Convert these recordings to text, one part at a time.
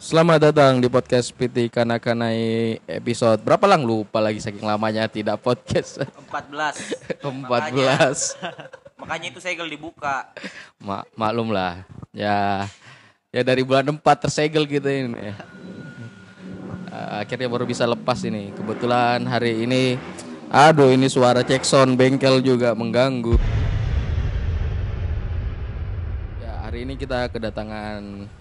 Selamat datang di podcast PT Kanakanai episode berapa lang? Lupa lagi saking lamanya tidak podcast. 14 14 Makanya. Itu segel dibuka. Ma maklum lah. Ya ya dari bulan 4 tersegel gitu ini. Uh, akhirnya baru bisa lepas ini. Kebetulan hari ini aduh ini suara cek sound bengkel juga mengganggu. Ya hari ini kita kedatangan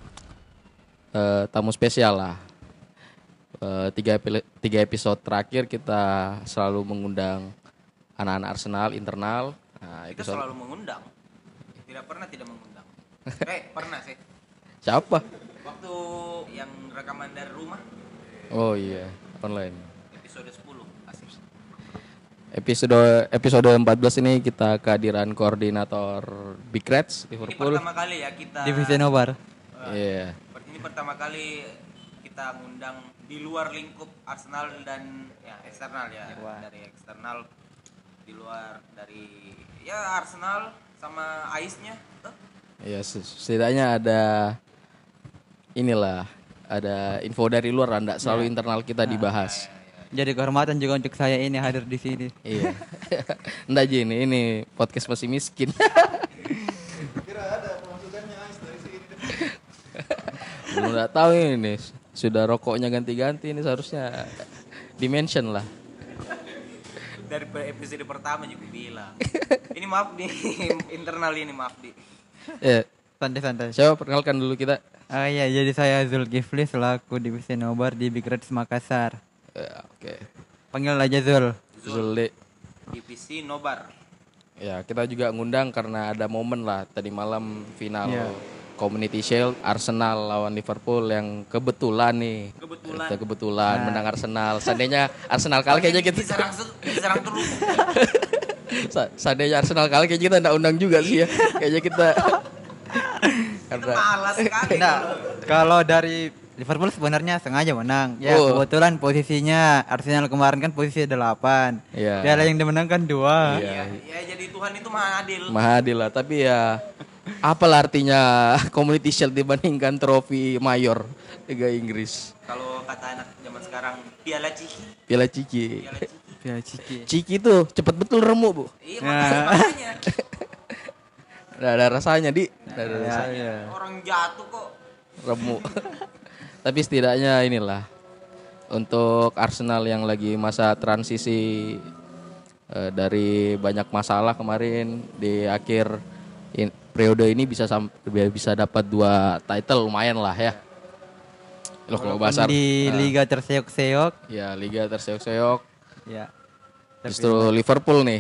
eh, tamu spesial lah. Eh, tiga, tiga episode terakhir kita selalu mengundang anak-anak Arsenal internal. Nah, Kita episode selalu mengundang. Tidak pernah tidak mengundang. Eh pernah sih. Siapa? Waktu yang rekaman dari rumah. Oh iya. Online. Episode 10 Asik. Episode episode 14 ini kita kehadiran koordinator Big Reds Ini Liverpool. pertama kali ya kita Divisi Nobar. iya Ini pertama kali kita ngundang di luar lingkup Arsenal dan ya eksternal ya dari eksternal di luar dari ya Arsenal sama Ais-nya Tuh. iya se- setidaknya ada inilah ada info dari luar anda selalu internal kita dibahas. Jadi kehormatan juga untuk saya ini hadir di sini. iya. Enggak ini ini podcast masih miskin belum nggak tahu ini sudah rokoknya ganti-ganti ini seharusnya dimension lah dari episode pertama juga bilang ini maaf di internal ini maaf di ya Santai-santai. Coba perkenalkan dulu kita. Ah iya, jadi saya Zulkifli selaku divisi Nobar di Big Reds Makassar. Ya, Oke. Panggil aja Zul. Zulli. divisi Nobar Ya, kita juga ngundang karena ada momen lah tadi malam final Iya. Community Shield Arsenal lawan Liverpool yang kebetulan nih. Kebetulan. Kita kebetulan menang Arsenal. Seandainya Arsenal kalah kayaknya kita diserang se- diserang terus seandainya Arsenal kalah kayaknya kita enggak undang juga sih ya. Kayaknya kita karena malas sekali Nah, kalau dari Liverpool sebenarnya sengaja menang. Ya, Oh. kebetulan posisinya Arsenal kemarin kan posisi 8. Iya. Piala yang dimenangkan dua. ya, ya jadi Tuhan itu maha adil Maha adil lah, tapi ya apalah artinya Community Shield dibandingkan trofi mayor Liga Inggris. kalau kata anak zaman sekarang piala ciki Piala Ciki. piala ciki Piala Ciki. Ciki tuh cepet betul remuk, Bu. iya makanya, makanya. Ada rasanya, Di. Ada rasanya. Ya, orang jatuh kok Remuk. Tapi setidaknya inilah untuk Arsenal yang lagi masa transisi eh, dari banyak masalah kemarin di akhir in- periode ini bisa sam- bisa dapat dua title lumayan lah ya. Loh kalau bahasa Di liga terseok-seok. ya liga terseok-seok Ya. justru Liverpool nih.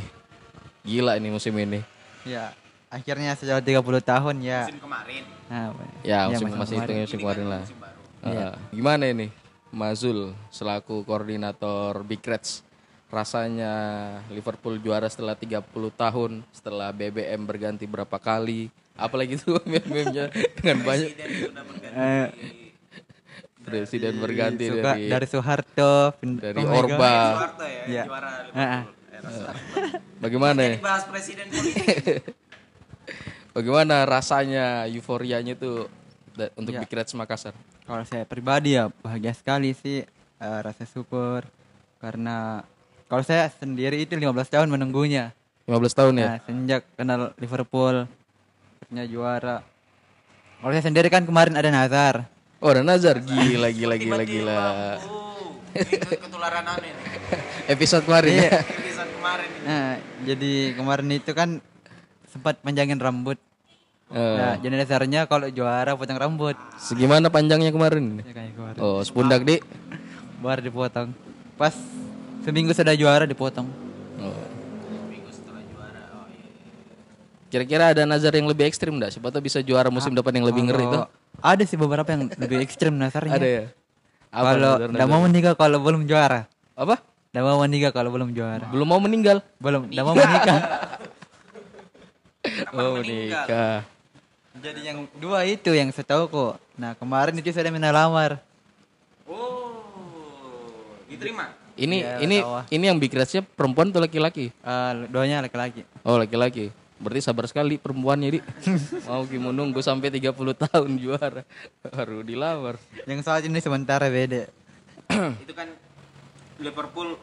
Gila ini musim ini. Ya. Akhirnya sejauh 30 tahun ya. musim kemarin Nah, Ya, ya, musim masa masih kemarin. hitungnya musim kemarin lah. musim baru Uh, gimana ini Mazul selaku koordinator Big Reds rasanya Liverpool juara setelah 30 tahun setelah BBM berganti berapa kali apalagi tuh meme-memenya dengan banyak presiden sudah berganti Eh, presiden berganti Suka- dari dari Soeharto dari Omega. Orba Soeharto ya Iya. juara. Liverpool Soeharto. bagaimana ya? Jadi bahas presiden politik bagaimana rasanya euforianya tuh da- untuk Ya. Big Reds Makassar Kalau saya pribadi ya bahagia sekali sih eh, rasa syukur karena kalau saya sendiri itu 15 tahun menunggunya. 15 tahun ya Nah, sejak kenal Liverpool akhirnya juara. Kalau saya sendiri kan kemarin ada Nazar. oh dan Nazar gila gila gila gila ketularan aneh nih episode kemarin Iya. ya episode kemarin ini. Nah, jadi kemarin itu kan sempat panjangin rambut. Eh, Nah, jadi dasarnya kalau juara potong rambut. segimana panjangnya kemarin Ya, kayak kemarin. oh sepundak di Baru dipotong. Pas seminggu sudah juara dipotong. Oh. minggu setelah juara oh iya Kira-kira ada nazar yang lebih ekstrim enggak? Siapa tahu bisa juara musim depan yang lebih ngeri itu. Kalau Ada sih beberapa yang lebih ekstrim nasarnya. Ada ya? Apa Kalau tidak mau menikah kalau belum juara. Apa? Tidak mau menikah kalau belum juara. Belum mau meninggal. Belum, tidak mau menikah. oh, nikah. Jadi yang dua itu yang setahu kok. Nah kemarin itu sudah melamar. oh diterima Ini Iya, ini tahu ah. ini yang big Reds-nya perempuan atau laki-laki? Eh, doanya laki-laki. Oh, laki-laki. Berarti sabar sekali perempuannya, Di. Mau gimana nunggu sampai 30 tahun juara baru dilamar. Yang saat ini sementara beda. itu kan Liverpool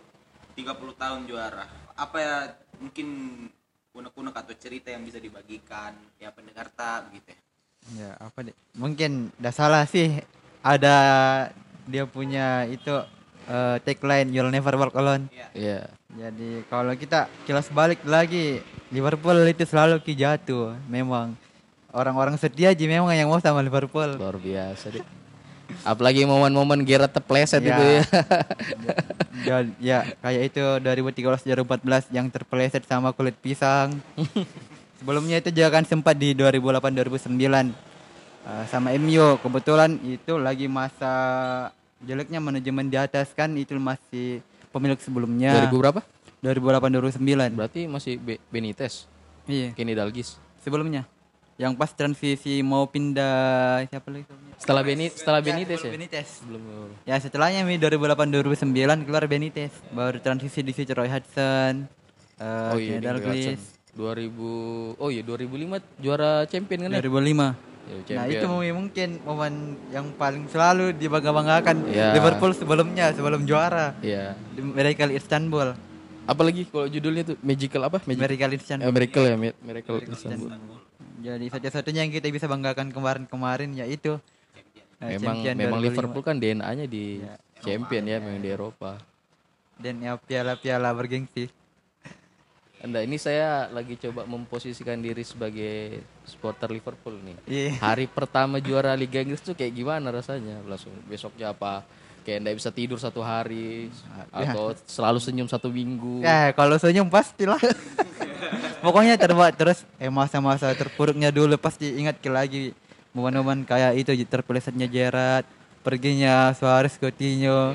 30 tahun juara. Apa ya mungkin unek-unek atau cerita yang bisa dibagikan ya pendengar tak gitu ya. Ya apa deh? Mungkin udah salah sih. Ada dia punya itu eh, tagline You'll Never Walk Alone. Iya. Iya. Jadi kalau kita kilas balik lagi Liverpool itu selalu ki jatuh. Memang orang-orang setia aja memang yang mau sama Liverpool. Luar biasa, Di. Apalagi momen-momen Gerrard terpleset Ya. itu ya. ya, ya kayak itu 2013 2014 yang terpeleset sama kulit pisang. Sebelumnya itu juga kan sempat di 2008 2009 uh, sama MU. Kebetulan itu lagi masa jeleknya manajemen di atas kan itu masih pemilik sebelumnya. 2000 berapa? 2008 2009. Berarti masih Be- Benitez, Iya, Kenny Dalgis. sebelumnya. Yang pas transisi mau pindah siapa lagi? Setelah Beni setelah Benitez ya? Benitez. Belum. Ya setelahnya Mi 2008 2009 keluar Benitez, baru transisi di situ Roy Hudson, uh, Oh iya, Kenny Dalglish, 2000 Oh iya 2005 juara champion kan ya? 2005. Ya, Nah champion. itu Mumi, mungkin momen yang paling selalu dibangga-banggakan Ya. Liverpool sebelumnya sebelum juara Iya. di Miracle Istanbul. Apalagi kalau judulnya tuh Magical apa? Magic Miracle eh, Istanbul. Miracle ya, Mi- Miracle Istanbul. Jadi satu-satunya yang kita bisa banggakan kemarin-kemarin yaitu uh, Memang champion memang 2005. Liverpool kan DNA-nya di champion ya, memang di Eropa. dan ya piala-piala bergengsi. Anda ini saya lagi coba memposisikan diri sebagai supporter Liverpool nih. Iya. Hari pertama juara Liga Inggris tuh kayak gimana rasanya? Langsung besoknya apa? Kayak nggak bisa tidur satu hari atau selalu senyum satu minggu. Ya kalau senyum pastilah. Pokoknya terbawa terus eh masa-masa terpuruknya dulu pasti ingat ke lagi momen-momen kayak itu terpelesetnya Gerrard, perginya Suarez Coutinho.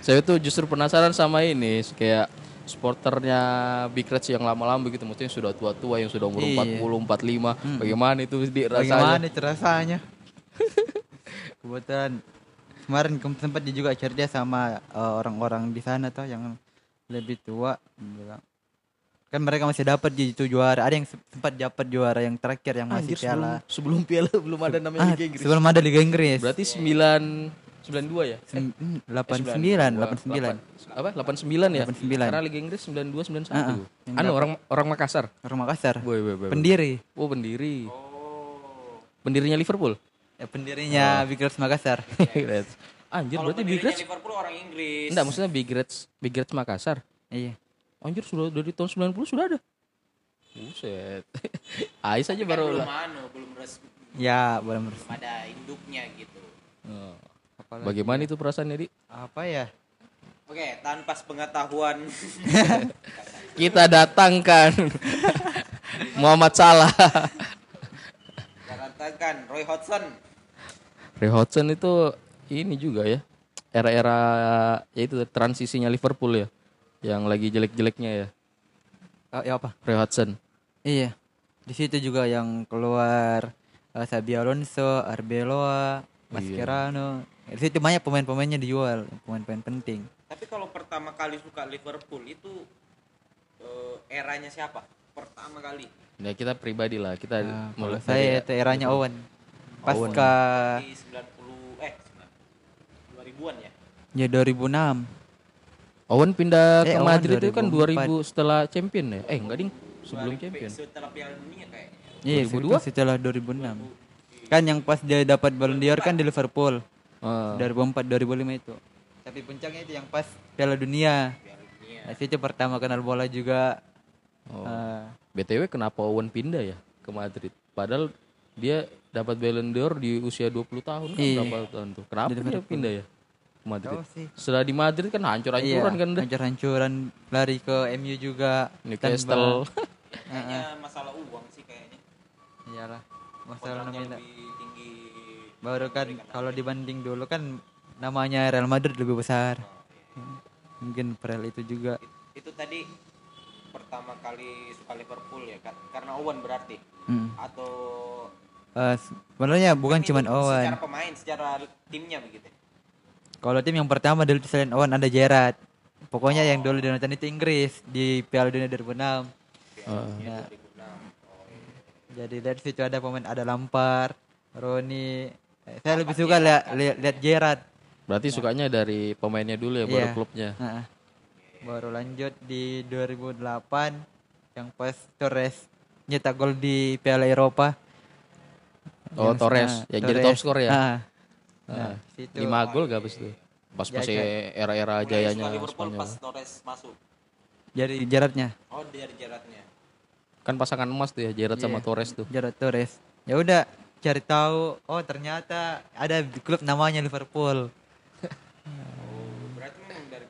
Saya tuh justru penasaran sama ini kayak supporternya Big Reds yang lama-lama begitu maksudnya sudah tua-tua yang sudah umur Iya. 40, 45. Bagaimana itu di rasanya? Bagaimana itu rasanya? Kebetulan kemarin kem- sempat dia juga cerita sama eh, orang-orang di sana tuh yang lebih tua bilang kan mereka masih dapat di itu juara ada yang se- sempat dapat juara yang terakhir yang masih Anjir, sebelum, piala sebelum piala belum ada namanya ah, Liga Inggris. sebelum ada Liga Inggris Berarti 9 92 ya? Sem- Eh, 89 89. 89 Apa? 89 ya? 89. Karena Liga Inggris 92 91. Ah, ah. Yang Anu orang orang Makassar. orang Makassar Boy, boy, boy. pendiri Oh, pendiri. Pendirinya Liverpool. ya, pendirinya Big Reds Makassar Big Reds. Anjir, Kalau berarti Big Reds Liverpool orang Inggris. Enggak, maksudnya Big Reds Big Reds Makassar. iya Anjir, sudah dari tahun 90 sudah ada. Buset. Ais aja Kan baru belum lah. anu, belum resmi ya boleh meres- pada induknya gitu. Oh. Apalagi Bagaimana itu perasaannya, Di? apa ya Oke, tanpa pengetahuan Kita datangkan Muhammad Salah. katakan Roy Hodgson. Ray Hodgson itu ini juga ya. Era-era ya itu transisinya Liverpool ya. Yang lagi jelek-jeleknya ya. oh, ya apa Ray Hodgson. Iya. Di situ juga yang keluar uh, Sabi Alonso, Arbeloa, Mascherano. Di situ banyak pemain-pemainnya dijual, pemain-pemain penting. Tapi kalau pertama kali suka Liverpool itu eh, eranya siapa? Pertama kali. Ya kita pribadi lah. Kita Nah, mulai saya itu eranya Owen. Pasca Di 90 eh 90 2000-an ya. ya 2006. Owen pindah Eh, ke Owen Madrid itu kan 2004. 2000 setelah champion ya. Eh enggak ding, sebelum 2000 champion. Setelah Piala Dunia kayaknya. Iya, 2002? itu setelah 2006. Kan yang pas dia dapat Ballon d'Or kan di Liverpool. Ah. 2004 2005 itu. Tapi puncaknya itu yang pas Piala Dunia. Piala Dunia. Nah, situ pertama kenal bola juga. Oh. Ah, BTW kenapa Owen pindah ya ke Madrid? Padahal dia dapat Ballon d'Or di usia 20 tahun kan Iya. berapa tahun tuh. Kenapa dia pindah ya ke Madrid? sih. Setelah di Madrid kan hancur-hancuran Iya, kan udah. hancur-hancuran lari ke MU juga. Newcastle. Kayaknya masalah uang sih kayaknya. Iyalah, masalah nominal. lebih. Baru kan kalau dibanding dulu kan namanya Real Madrid lebih besar. Mungkin Prel itu juga. It- Itu tadi pertama kali suka Liverpool ya Kar- karena Owen berarti Hmm. atau Eh, sebenarnya bukan Itu cuman Owen. secara pemain secara timnya begitu Kalau tim yang pertama dulu selain Owen ada Gerrard. Pokoknya yang dulu dinonton itu Inggris di Piala Dunia 2006. Ah. Nah, Jadi dari situ ada pemain ada Lampard, Roni. Eh, Saya lebih suka lihat lihat lihat Gerrard. Berarti sukanya dari pemainnya dulu ya, baru Iya. klubnya. Heeh. Baru lanjut di 2008 yang pas Torres nyetak gol di Piala Eropa. Oh, Yang- Torres, ah, yang jadi Torres. top skor ya? Ah. Ah, Nah, lima gol gak habis itu? Pas Ya, masih era-era jayanya Liverpool Spanyol. pas Torres masuk jadi Gerrardnya. oh dari jaraknya Kan pasangan emas tuh ya, Gerrard sama Iya. Torres tuh. Gerrard Torres. Ya udah cari tahu, oh ternyata ada klub namanya Liverpool. berarti memang dari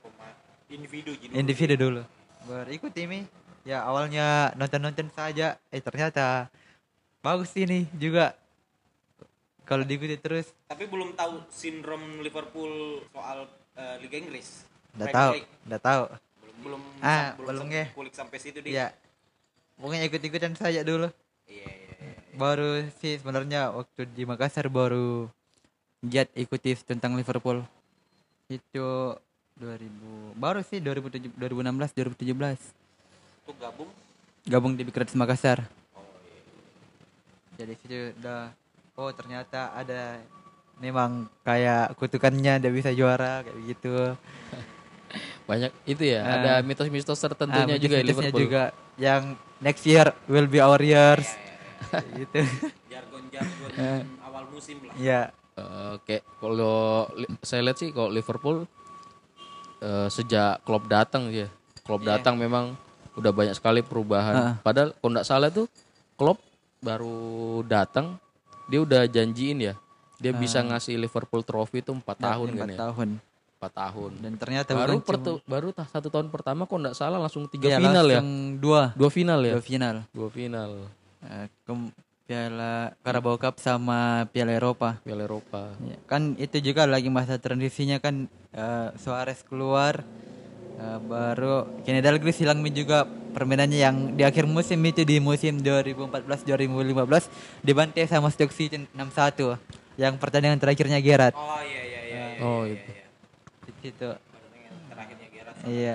individu gitu Individu dulu. Baru ikut ini. Ya awalnya nonton-nonton saja, eh ternyata bagus ini juga. Kalau diikuti terus, tapi belum tahu sindrom Liverpool soal eh, Liga Inggris Premier tahu, udah tahu. belum belum Ah, belum belum nge. kulik sampai situ deh Ya, pokoknya ikut-ikutan saja dulu. iya iya iya Baru sih sebenarnya waktu di Makassar baru giat ikuti tentang Liverpool. Itu 2000 baru sih 2007 2016 2017 itu gabung gabung di Big Reds Makassar. Jadi situ udah oh ternyata ada memang kayak kutukannya dia bisa juara kayak gitu. Banyak itu ya, Ah. ada mitos-mitos tertentunya Ah, juga ya mitos-mitosnya Liverpool. juga yang next year will be our years. Kayak gitu. jargon jargon Eh. awal musim lah Iya. Eh, Oke, kalau li- saya lihat sih kalau Liverpool eh, sejak Klopp datang ya, Klopp Iya. datang memang udah banyak sekali perubahan. Padahal kalau nggak salah tuh Klopp baru datang, dia udah janjiin ya, dia bisa ngasih Liverpool Trophy itu empat tahun kan empat ya, tahun. empat tahun. Dan ternyata Baru pertu- baru tah- satu tahun pertama kok nggak salah langsung tiga Iya, final ya, langsung dua, dua final ya, dua final. dua final Eh, ke- Piala Carabao Cup sama Piala Eropa. Piala Eropa. Ya, kan itu juga lagi masa transisinya kan eh, Suarez keluar eh, baru Kenny Dalglish hilang juga permainannya yang di akhir musim itu di musim 2014-2015 dibantai sama Stoke City 6-1 yang pertandingan terakhirnya Gerrard oh iya iya iya iya, Oh iya, itu. iya. Pertandingan terakhirnya iya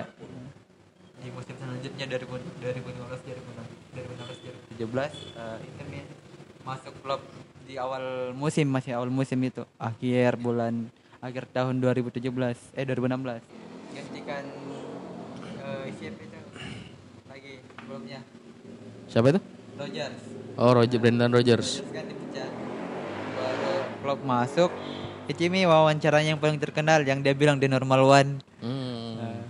di musim selanjutnya 2015 2016 2017 eh, Inter Milan masuk klub di awal musim masih awal musim itu akhir bulan akhir tahun 2017 eh 2016 gantikan eh, siapa itu lagi sebelumnya Siapa itu? Rogers Oh Roger Brendan Rogers. Rogers kan dipecat baru klub masuk itu ini wawancaranya yang paling terkenal yang dia bilang di normal one Hmm.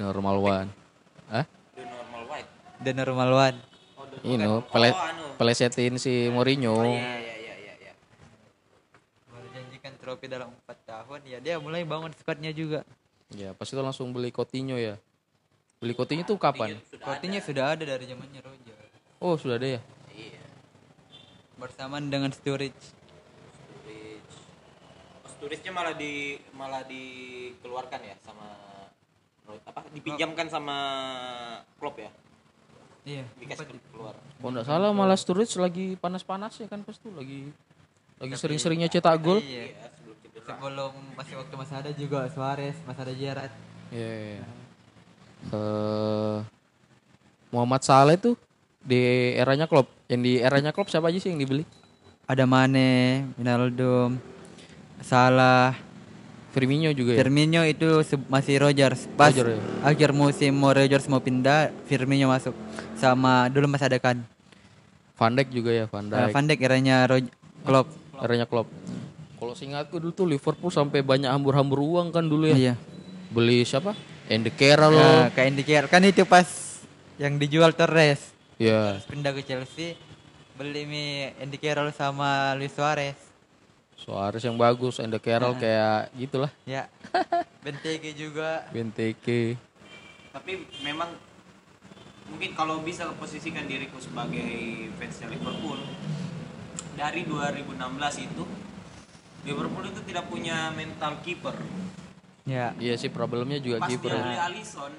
Normal one. The normal one. Oh the Ini no, pele- oh anu. Pelesetin si Mourinho. iya iya iya iya iya. Baru janjikan trofi dalam empat tahun ya dia mulai bangun squadnya juga. Ya, pas itu langsung beli Coutinho ya. Beli Coutinho itu kapan? Coutinho sudah ada. dari zamannya Roger Oh, sudah ada ya. iya. Bersamaan dengan Sturridge. Sturridge. Oh, Sturridge-nya malah di malah dikeluarkan ya sama apa dipinjamkan sama Klopp ya iya dikasih keluar Kalau nggak salah malah Sturridge lagi panas-panas ya kan pas itu lagi lagi sering-seringnya cetak gol. iya ya sebelum sebelum masih waktu masih ada juga Suarez masih ada Gerrard Iya. iya, iya. Eh, Muhammad Saleh tuh di eranya Klopp. Yang di eranya Klopp siapa aja sih yang dibeli? ada Mane Wijnaldum Salah Firmino juga ya. Firmino itu masih Rogers pas Roger, ya? akhir musim mau Rogers mau pindah Firmino masuk sama dulu masih ada kan Van Dijk juga ya, Van Eh, Dijk. Van Dijk eranya Rog- Klopp Eranya Klopp. Kalau seingatku dulu tuh Liverpool sampai banyak hambur-hambur uang kan dulu ya. iya Beli siapa? Andy Carroll. Nah, kayak indikir kan itu pas yang dijual Torres Ya. pindah ke Chelsea beli mi Carroll sama Luis Suarez Suarez yang bagus, Andy Carroll kayak gitulah. ya. Benteke juga. Benteke. tapi memang mungkin kalau bisa posisikan diriku sebagai fansnya Liverpool dari 2016 itu Liverpool itu tidak punya mental keeper. Ya. Iya sih problemnya juga pas kiper. dia beli Alisson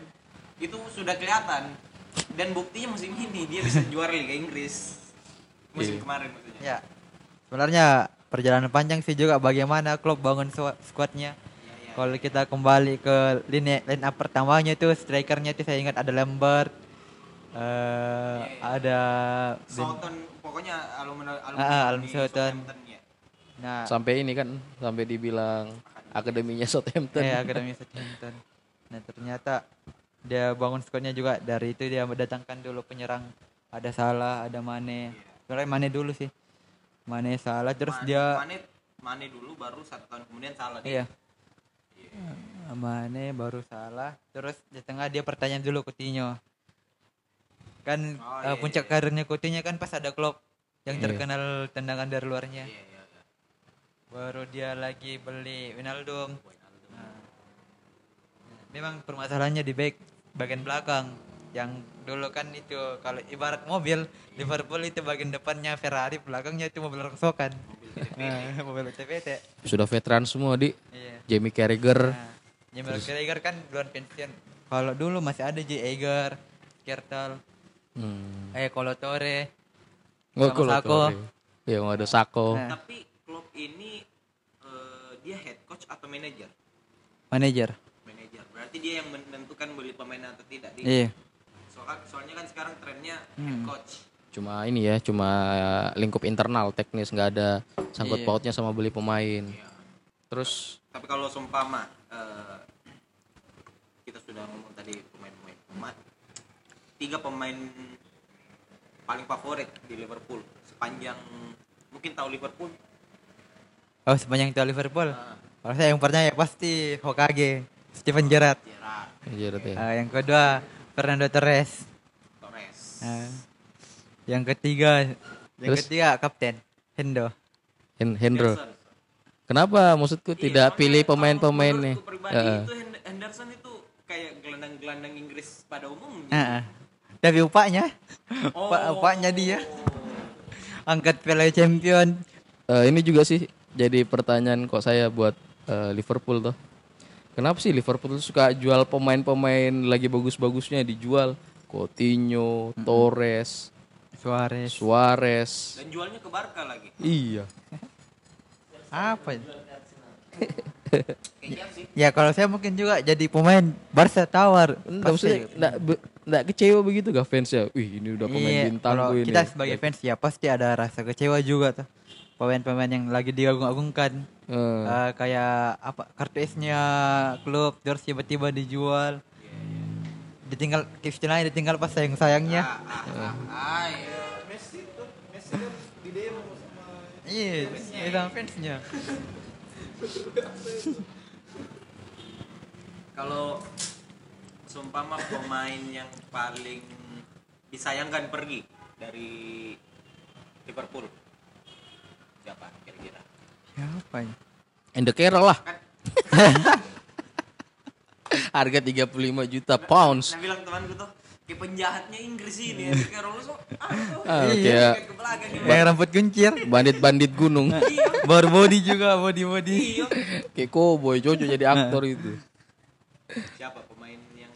itu sudah kelihatan. Dan buktinya musim ini dia bisa juara Liga Inggris. Musim Iya. kemarin maksudnya. Ya. Sebenarnya perjalanan panjang sih juga bagaimana klub bangun squad- squadnya. Iya, kalau kita kembali ke line line up pertamanya tuh strikernya tuh saya ingat ada Lambert eh ada Southampton pokoknya alumni alumni, Ah, alumni ya. nah. Sampai ini kan sampai dibilang akademinya Southampton. eh akademi Southampton. Nah ternyata dia bangun squadnya juga dari itu dia mendatangkan dulu penyerang. Ada Salah ada Mane. Sebenarnya Mane dulu sih Mane Salah terus Mane, dia Mane, Mane dulu baru satu tahun kemudian salah iya dia. Mane baru Salah terus di tengah dia pertanyaan dulu Coutinho kan Oh, iya, puncak iya. karirnya Coutinho kan pas ada Klopp yang Iya. terkenal tendangan dari luarnya Iya, iya, iya. baru dia lagi beli Wijnaldum Nah, memang permasalahannya di back bagian belakang yang dulu kan itu kalau ibarat mobil Liverpool itu bagian depannya Ferrari belakangnya itu mobil rongsokan Nah, mobil TPT Sudah veteran semua di iya Jamie Carragher. nah, Jamie Carragher kan duluan pensiun kalau dulu masih ada J. Eger Kertel Hmm. eh Kolo Torre Oh, Sako. Mau ada Sako. Nah. Tapi Klopp ini eh, dia head coach atau manajer? manajer Manajer. Berarti dia yang menentukan beli pemain atau tidak. Di, iya soalnya kan sekarang trennya head Hmm. coach. Cuma ini ya, cuma lingkup internal teknis nggak ada sangkut Iya. pautnya sama beli pemain. Iya. Terus Tapi kalau seumpama eh, kita sudah ngomong tadi pemain-pemain pemain tiga pemain paling favorit di Liverpool sepanjang mungkin tahu Liverpool oh sepanjang itu Liverpool Ah. kalau saya yang pertama ya pasti Hokage Steven Gerrard Gerrard, Gerrard ya. Ah, yang kedua Fernando Torres. Torres, Ah, yang ketiga, yang Terus? ketiga kapten Hendo. Hen Hendro. Henderson. Kenapa maksudku Iya, tidak pilih pemain-pemain nih? Heeh. itu Hen- Henderson itu kayak gelandang-gelandang Inggris pada umumnya. Ah, ah. Tapi upahnya, Oh. Pak, upahnya dia angkat Piala Champion. Eh, ini juga sih jadi pertanyaan kok saya buat eh, Liverpool tuh. Kenapa sih Liverpool tuh suka jual pemain-pemain lagi bagus-bagusnya dijual? Coutinho, Torres, Suarez. Suarez. Dan jualnya ke Barca lagi. Iya. Apa? Sih. Ya kalau saya mungkin juga jadi pemain Barca tawar. Enggak Pasti. maksudnya enggak enggak kecewa begitu gak fansnya? Wih, ini udah pemain Iya, bintang gue ini. kita sebagai fans ya pasti ada rasa kecewa juga tuh. Pemain-pemain yang lagi diagung-agungkan. Eh, Eh, kayak apa kartu S-nya klub terus tiba-tiba dijual. Ditinggal istilahnya ditinggal pas sayang-sayangnya. Ah, ah, ah, ah, iya. Iya, iya sama fansnya. Kalau seumpama pemain yang paling disayangkan pergi dari Liverpool siapa kira-kira? Siapa ya? Ende Carroll lah. Kan Harga 35 juta pounds. nah bilang temanku tuh kayak penjahatnya Inggris ini ya kayak Rolso ah Ah, Iya. kayak gitu. Rambut kuncir, bandit-bandit gunung. Iya, bar body juga, body body. iya. Kayak cowboy Jojo jadi aktor itu. Siapa pemain yang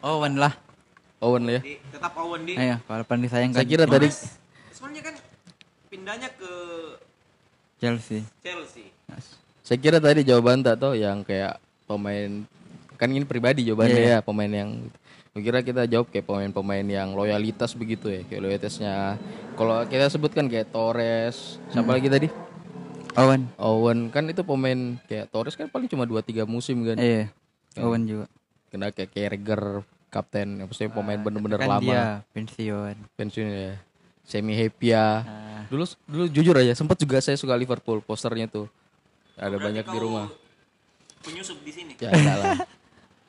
Owen lah. Owen lah ya. di, tetap Owen di Ayo, kalau disayangkan Saya kira tadi sebenarnya kan pindahnya ke Chelsea. Chelsea. saya kira tadi jawaban tak tahu yang kayak pemain kan ini pribadi jawabannya Iya. ya pemain yang Gue kira kita jawab kayak pemain-pemain yang loyalitas begitu ya kayak loyalitasnya kalau kita sebutkan kayak Torres siapa lagi tadi Owen. Owen kan itu pemain kayak Torres kan paling cuma 2-3 musim kan Iya. Owen juga. kena kayak Carragher kapten yang pasti pemain bener-bener Kan lama dia pensiun. pensiun ya semi happy ya Ah. dulu dulu jujur aja sempat juga saya suka Liverpool posternya tuh ada Berarti banyak di rumah Penyusup di sini. ya enggak lah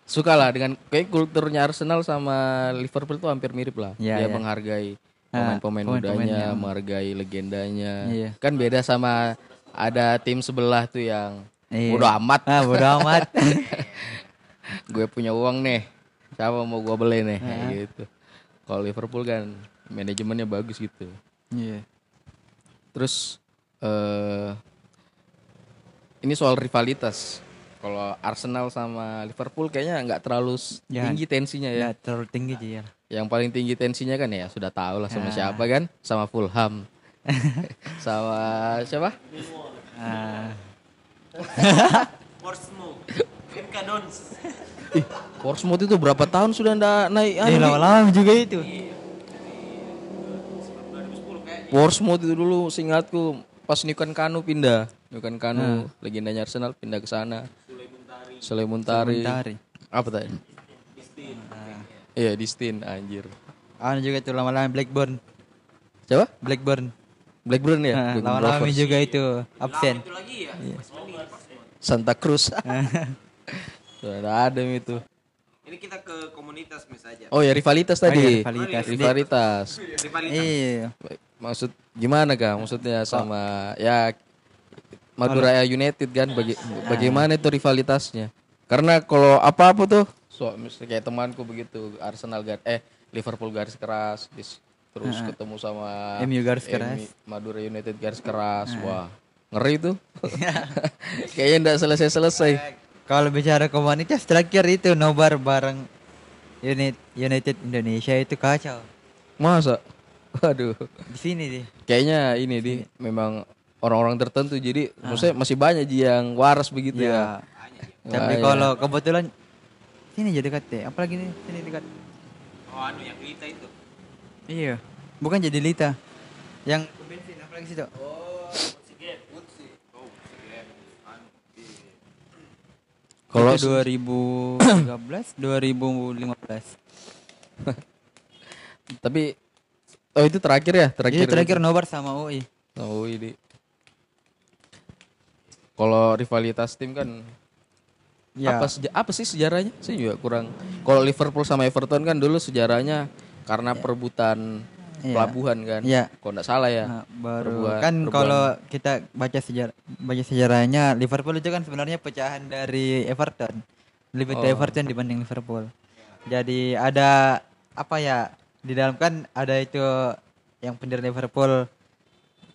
suka lah dengan kayak kulturnya Arsenal sama Liverpool tuh hampir mirip lah Iya, dia iya. menghargai Ah, pemain-pemain mudanya yang- menghargai legendanya Iya. kan beda sama ada tim sebelah tuh yang Iya. bodo amat Ah, bodo amat. gue punya uang nih siapa mau gue beli nih Ah. Kayak gitu kalau Liverpool kan manajemennya bagus gitu Iya. terus eh ini soal rivalitas kalau Arsenal sama Liverpool kayaknya nggak terlalu Ya. tinggi tensinya ya Ya, terlalu tinggi sih ya. yang paling tinggi tensinya kan ya sudah tahu lah sama Ah. siapa kan sama Fulham sama siapa Ah, Portsmouth. MK Dons. Ih, Portsmouth itu berapa tahun sudah ndak naik? Eh lama-lama juga itu. 2010 kayaknya. Portsmouth itu dulu seingatku pas Nukan Kanu pindah. Nukan Kanu legendanya Arsenal pindah ke sana. Sule Muntari. Mentari. Apa tadi? Iya, Distin anjir. Anu juga itu lama-lama Blackburn. Coba? Blackburn. Blackburn ya? Nah, lama-lama juga itu absen. Itu lagi ya. Portsmouth. Santa Cruz. Sudah ada itu. Ini kita ke komunitas mis aja. Oh ya rivalitas Oh, tadi. iya, rivalitas. Rivalitas. Rivalitas. Iya. Maksud gimana kak? Maksudnya sama ya Madura United kan bagi, bagaimana itu rivalitasnya? Karena kalau apa-apa tuh so, misalnya kayak temanku begitu Arsenal gar eh Liverpool garis keras dis- terus ketemu sama MU garis keras. Madura United garis keras. Wah, ngeri tuh. Kayaknya enggak selesai-selesai. Kalau bicara komunitas terakhir itu nobar bareng Unit United Indonesia itu kacau. Masa? Waduh. Di sini deh. Kayaknya ini di memang orang-orang tertentu jadi maksudnya masih banyak Ji, yang waras begitu ya. Ya. Tapi kalau kebetulan sini jadi dekat deh. Apalagi nih sini dekat. Oh anu yang Lita itu. Iya. Bukan jadi Lita. Yang bensin apalagi situ. Oh, Siget. Utsi. Oh, Siget. Anu. Kalau Itu 2013, 2015. tapi oh itu terakhir ya, terakhir. Iya terakhir nobar sama UI. Oh, ini. Kalau rivalitas tim kan Ya. apa seja- apa sih sejarahnya? Saya juga kurang. Kalau Liverpool sama Everton kan dulu sejarahnya karena perebutan Iya. pelabuhan kan. Iya. Kalau enggak salah ya. Nah, baru Perbuan- kan perbuan- kalau kita baca sejarah baca sejarahnya Liverpool itu kan sebenarnya pecahan dari Everton. Lebih Oh. Everton dibanding Liverpool. Jadi ada apa ya di dalam kan ada itu yang pendiri Liverpool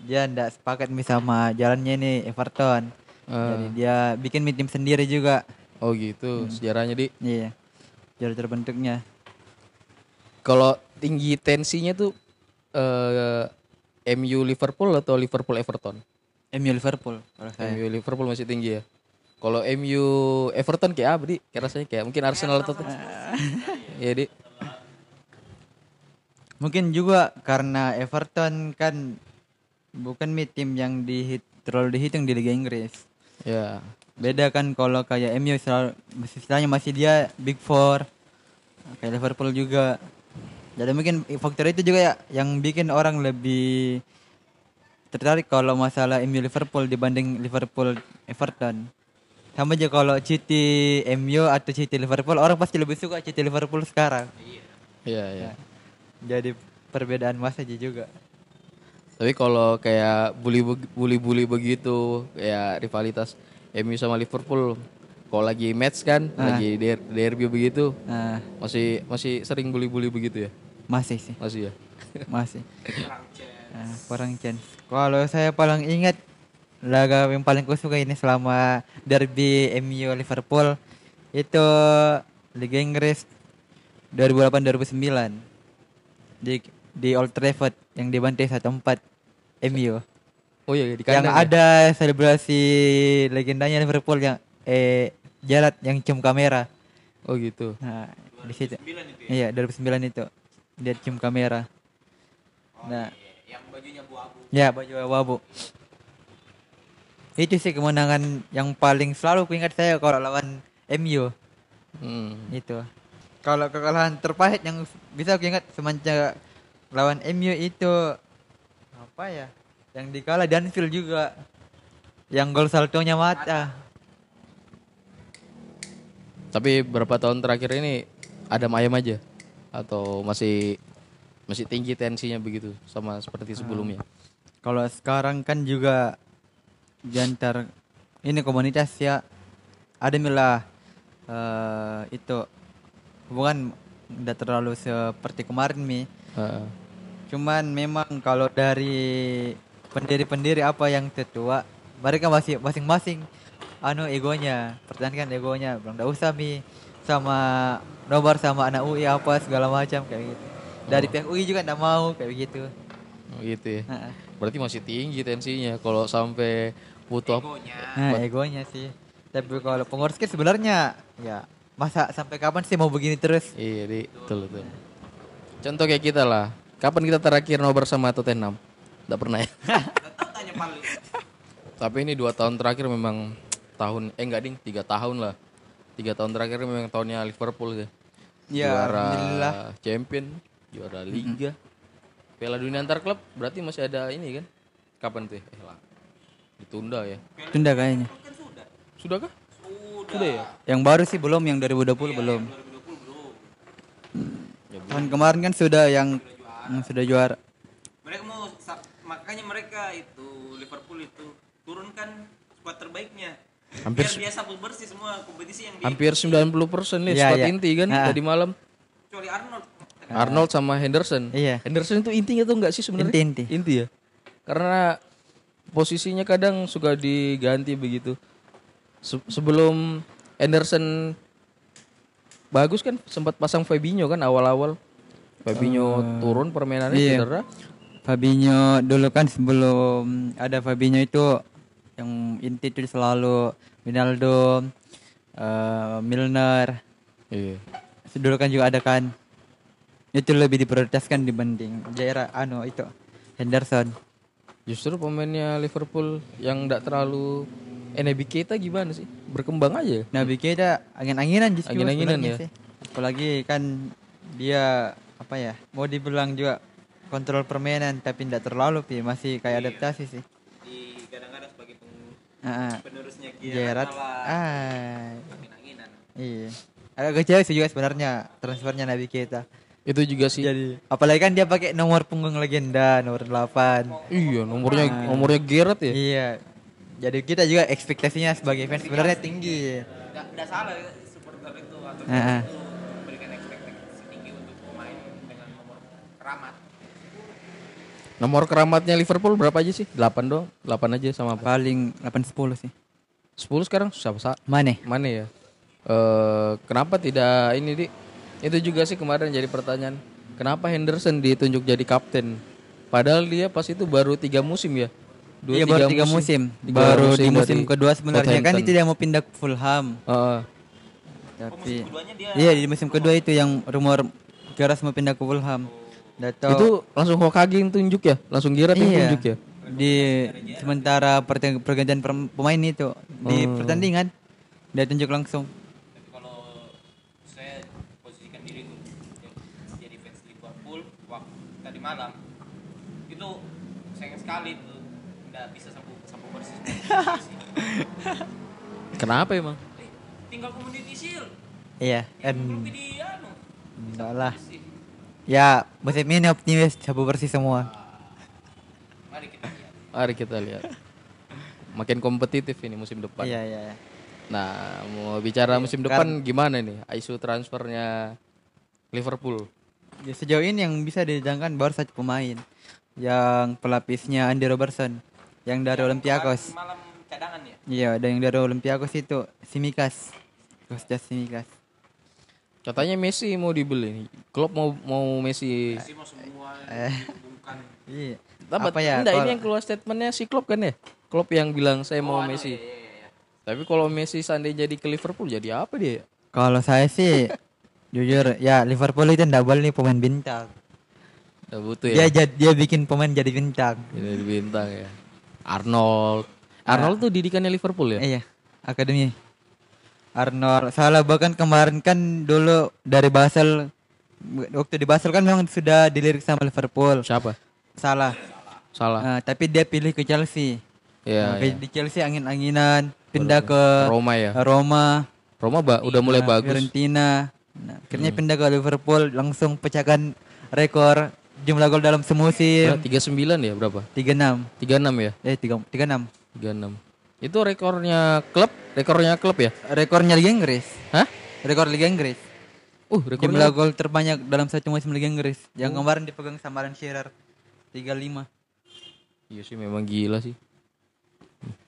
dia ndak sepakat nih sama jalannya ini Everton. Ah. Jadi dia bikin mid tim sendiri juga. Oh gitu sejarahnya di. Iya. Jadi terbentuknya. Kalau tinggi tensinya tuh eh MU Liverpool atau Liverpool Everton? MU Liverpool kalau saya. MU Liverpool masih tinggi ya. Kalau MU Everton kayak apa di? Kayak rasanya kayak mungkin Arsenal atau Iya di. Mungkin juga karena Everton kan bukan mid tim yang di terlalu dihitung di Liga Inggris. Ya. Beda kan kalau kayak MU selalu istilahnya masih dia Big Four. Kayak Liverpool juga. Jadi mungkin faktor itu juga ya yang bikin orang lebih tertarik kalau masalah MU Liverpool dibanding Liverpool Everton. Sama aja kalau City MU atau City Liverpool orang pasti lebih suka City Liverpool sekarang. Iya, iya. Jadi perbedaan masa aja juga. Tapi kalau kayak bully bully bully begitu, kayak rivalitas MU sama Liverpool, kalau lagi match kan, lagi der- derby begitu, Nah, masih masih sering bully bully begitu ya? Masih sih, Masih ya? masih. Nah, kurang chance. Kalau saya paling ingat laga yang paling kusuka ini selama derby MU Liverpool itu Liga Inggris 2008-2009 di di Old Trafford yang dibantai 1-4 MU. Oh iya di yang kandang ya? ada selebrasi legendanya Liverpool yang eh Jalat yang cium kamera. Oh gitu. Nah, di situ. 2009 itu Iya, 2009 itu. Dia cium kamera. Nah, Yang bajunya bu-abu. ya baju abu-abu. Itu sih kemenangan yang paling selalu kuingat saya kalau lawan MU. Hmm. Itu. Kalau kekalahan terpahit yang bisa aku ingat semenjak lawan MU itu apa ya? Yang dikalah Danfield juga. Yang gol saltonya mata. Tapi berapa tahun terakhir ini ada ayam aja atau masih masih tinggi tensinya begitu sama seperti sebelumnya. Kalau sekarang kan juga diantar ini komunitas ya ada milah eh, itu hubungan udah terlalu seperti kemarin mi. Heeh. Cuman memang kalau dari pendiri-pendiri apa yang tertua mereka masih masing-masing anu egonya pertahankan egonya belum enggak usah mi sama nobar sama anak UI apa segala macam kayak gitu dari pihak UI juga enggak mau kayak gitu Oh, gitu ya. Heeh. Berarti masih tinggi tensinya kalau sampai butuh Egonya. nah egonya sih Tapi kalau pengurus kan sebenarnya ya masa sampai kapan sih mau begini terus? Iya, di betul betul. Contoh kayak kita lah. Kapan kita terakhir nobar sama Tottenham? Tidak pernah ya. Tapi ini dua tahun terakhir memang tahun eh enggak ding tiga tahun lah. Tiga tahun terakhir memang tahunnya Liverpool ya. Ya, juara alhamdulillah. champion, juara liga. Piala dunia antar klub berarti masih ada ini kan? Kapan tuh? ya? Eh lah. Ditunda ya. Tunda kayaknya. Sudah. Sudah kah? Sudah. Sudah ya? Yang baru sih belum, yang 2020 belum. 2020 belum. Tahun kemarin kan sudah yang, yang sudah juara. Mereka mau makanya mereka itu Liverpool itu turunkan skuad terbaiknya. Hampir Biar dia sapu bersih semua kompetisi yang di Hampir 90% nih Iya, squad iya. inti kan Ah. tadi malam. kecuali Arnold. Arnold sama Henderson. Iya. Henderson itu intinya tuh enggak sih sebenarnya? Inti, inti. Inti ya. Karena posisinya kadang suka diganti begitu. Se- sebelum Henderson bagus kan sempat pasang Fabinho kan awal-awal. Fabinho turun permainannya iya. cedera. Fabinho dulu kan sebelum ada Fabinho itu yang inti itu selalu Ronaldo, eh, Milner. Iya. Dulu kan juga ada kan. Itu lebih diprioritaskan dibanding Jaira ano itu Henderson. Justru pemainnya Liverpool yang enggak terlalu Enebi kita gimana sih? Berkembang aja. Nabi kita angin-anginan justru Angin-anginan ya. sih. Apalagi kan dia apa ya? Mau dibilang juga kontrol permainan tapi tidak terlalu pi masih kayak adaptasi sih. Ah, ah. penerusnya Gerard. Ah. Iya. Agak kecewa sih juga sebenarnya transfernya Nabi kita. Itu juga sih. Jadi apalagi kan dia pakai nomor punggung legenda nomor 8. Iya, nomornya nomornya Gerrard ya. Iya. Jadi kita juga ekspektasinya sebagai fans sebenarnya tinggi. Nggak, salah ya, supporter itu atau Ah, ah. itu memberikan ekspektasi tinggi untuk pemain dengan nomor keramat. Nomor keramatnya Liverpool berapa aja sih? 8 dong. 8 aja sama apa? Paling 8 10 sih. 10 sekarang siapa sa Mana? Mana ya? Eh kenapa tidak ini di itu juga sih kemarin jadi pertanyaan. Kenapa Henderson ditunjuk jadi kapten? Padahal dia pas itu baru tiga musim ya. Dua, iya baru tiga musim. Tiga baru di musim kedua sebenarnya kan dia mau pindah ke Fulham. Heeh. Tapi Keduanya dia iya di musim kedua itu yang rumor Geras mau pindah ke Fulham. Nggak tahu. itu langsung Hokage yang tunjuk ya? Langsung yang iya. tunjuk ya? Di sementara pergantian per- pemain itu di Oh. pertandingan dia tunjuk langsung. Tapi kalau saya posisikan diri tuh jadi fans Liverpool waktu tadi malam itu sayang sekali tuh nggak bisa sapu sapu bersih. Kenapa emang? Eh, tinggal community shield. Iya, Yang kan enggak lah. bersih. Ya, musim ini optimis sapu bersih semua. Mari kita lihat. Mari kita lihat. Makin kompetitif ini musim depan. Iya, iya. iya. Nah, mau bicara musim depan gimana nih? Isu transfernya Liverpool. Ya, sejauh ini yang bisa didatangkan baru satu pemain yang pelapisnya Andy Robertson yang dari Olympiakos. Malam cadangan ya. Iya, ada yang dari Olympiakos itu Simikas. Kostas Simikas. Katanya Messi mau dibeli nih. Klopp mau mau Messi. Sih mau semua Eh. Iya. Apa, Apa ya? Enggak, ini kalau- yang keluar statementnya si Klopp kan ya? Klopp yang bilang saya mau Messi. Iya, iya, iya. Tapi kalau Messi seandainya jadi ke Liverpool jadi apa dia? Kalau saya sih jujur ya Liverpool itu ndak boleh nih pemain bintang. Udah butuh Dia ya. jad- dia bikin pemain jadi bintang. Jadi bintang ya. Arnold. Arnold tuh didikannya Liverpool ya? Iya, akademi. Arnold salah bahkan kemarin kan dulu dari Basel waktu di Basel kan memang sudah dilirik sama Liverpool. Siapa? Salah. Salah. Nah, tapi dia pilih ke Chelsea. Iya. Nah, iya. Di Chelsea angin-anginan, pindah ke Roma ya. Roma, Roma ba- udah mulai nah, bagus. Fiorentina. Nah, akhirnya Hmm. pindah ke Liverpool, langsung pecahkan rekor jumlah gol dalam semusim. Nah, 39 ya berapa? 36. 36 ya? Eh, 3, 36. 36. Itu rekornya klub, rekornya klub ya? Rekornya Liga Inggris. Hah? Rekor Liga Inggris. Uh, rekornya Jumlah gol terbanyak dalam satu musim Liga Inggris. Yang kemarin dipegang sama Alan Shearer. 35. Iya sih memang gila sih.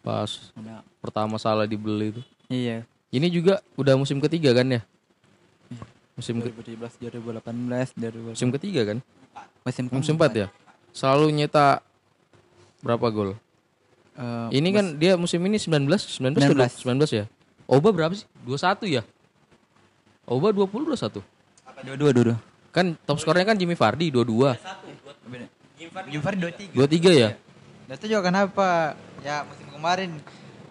Pas Nah, pertama salah dibeli itu. iya. Ini juga udah musim ketiga kan ya? Musim ke- 2017, 2018, 2018. musim ketiga kan? Musim Musim 4 ya? Selalu nyetak berapa gol? Eh, Ini kan dia musim ini 19, 19 ke 19. 19 ya? Oba berapa sih? 21 ya? Oba 20 21. Dua-dua, dua-dua. Kan top skornya kan Jimmy Vardy 22. Jumper dua tiga. 23 ya? Dan itu juga kenapa ya musim kemarin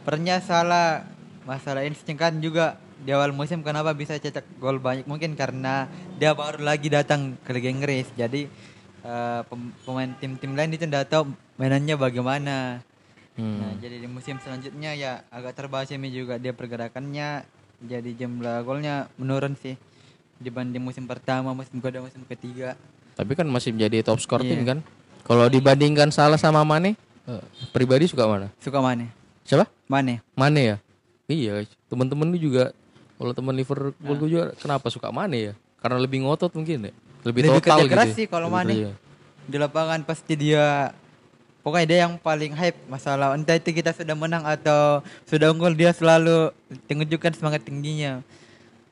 pernya salah masalah insting kan juga di awal musim kenapa bisa cetak gol banyak mungkin karena dia baru lagi datang ke Liga Inggris jadi eh, pem- pemain tim-tim lain itu tidak tahu mainannya bagaimana Hmm. nah jadi di musim selanjutnya ya agak terbahas ini juga dia pergerakannya jadi jumlah golnya menurun sih dibanding musim pertama musim kedua musim ketiga Tapi kan masih menjadi top skor tim Iya. kan? Kalau dibandingkan Salah sama Mane, eh, pribadi suka mana? suka mana Siapa? mana Mane ya? Iya, teman-teman lu juga kalau teman Liverpool Nah. gue juga kenapa suka Mane ya? Karena lebih ngotot mungkin ya. Lebih, Lebih total kerja gitu. keras ya. sih kalau Lebih Mane. kerja. di lapangan pasti dia pokoknya dia yang paling hype masalah entah itu kita sudah menang atau sudah unggul dia selalu tunjukkan semangat tingginya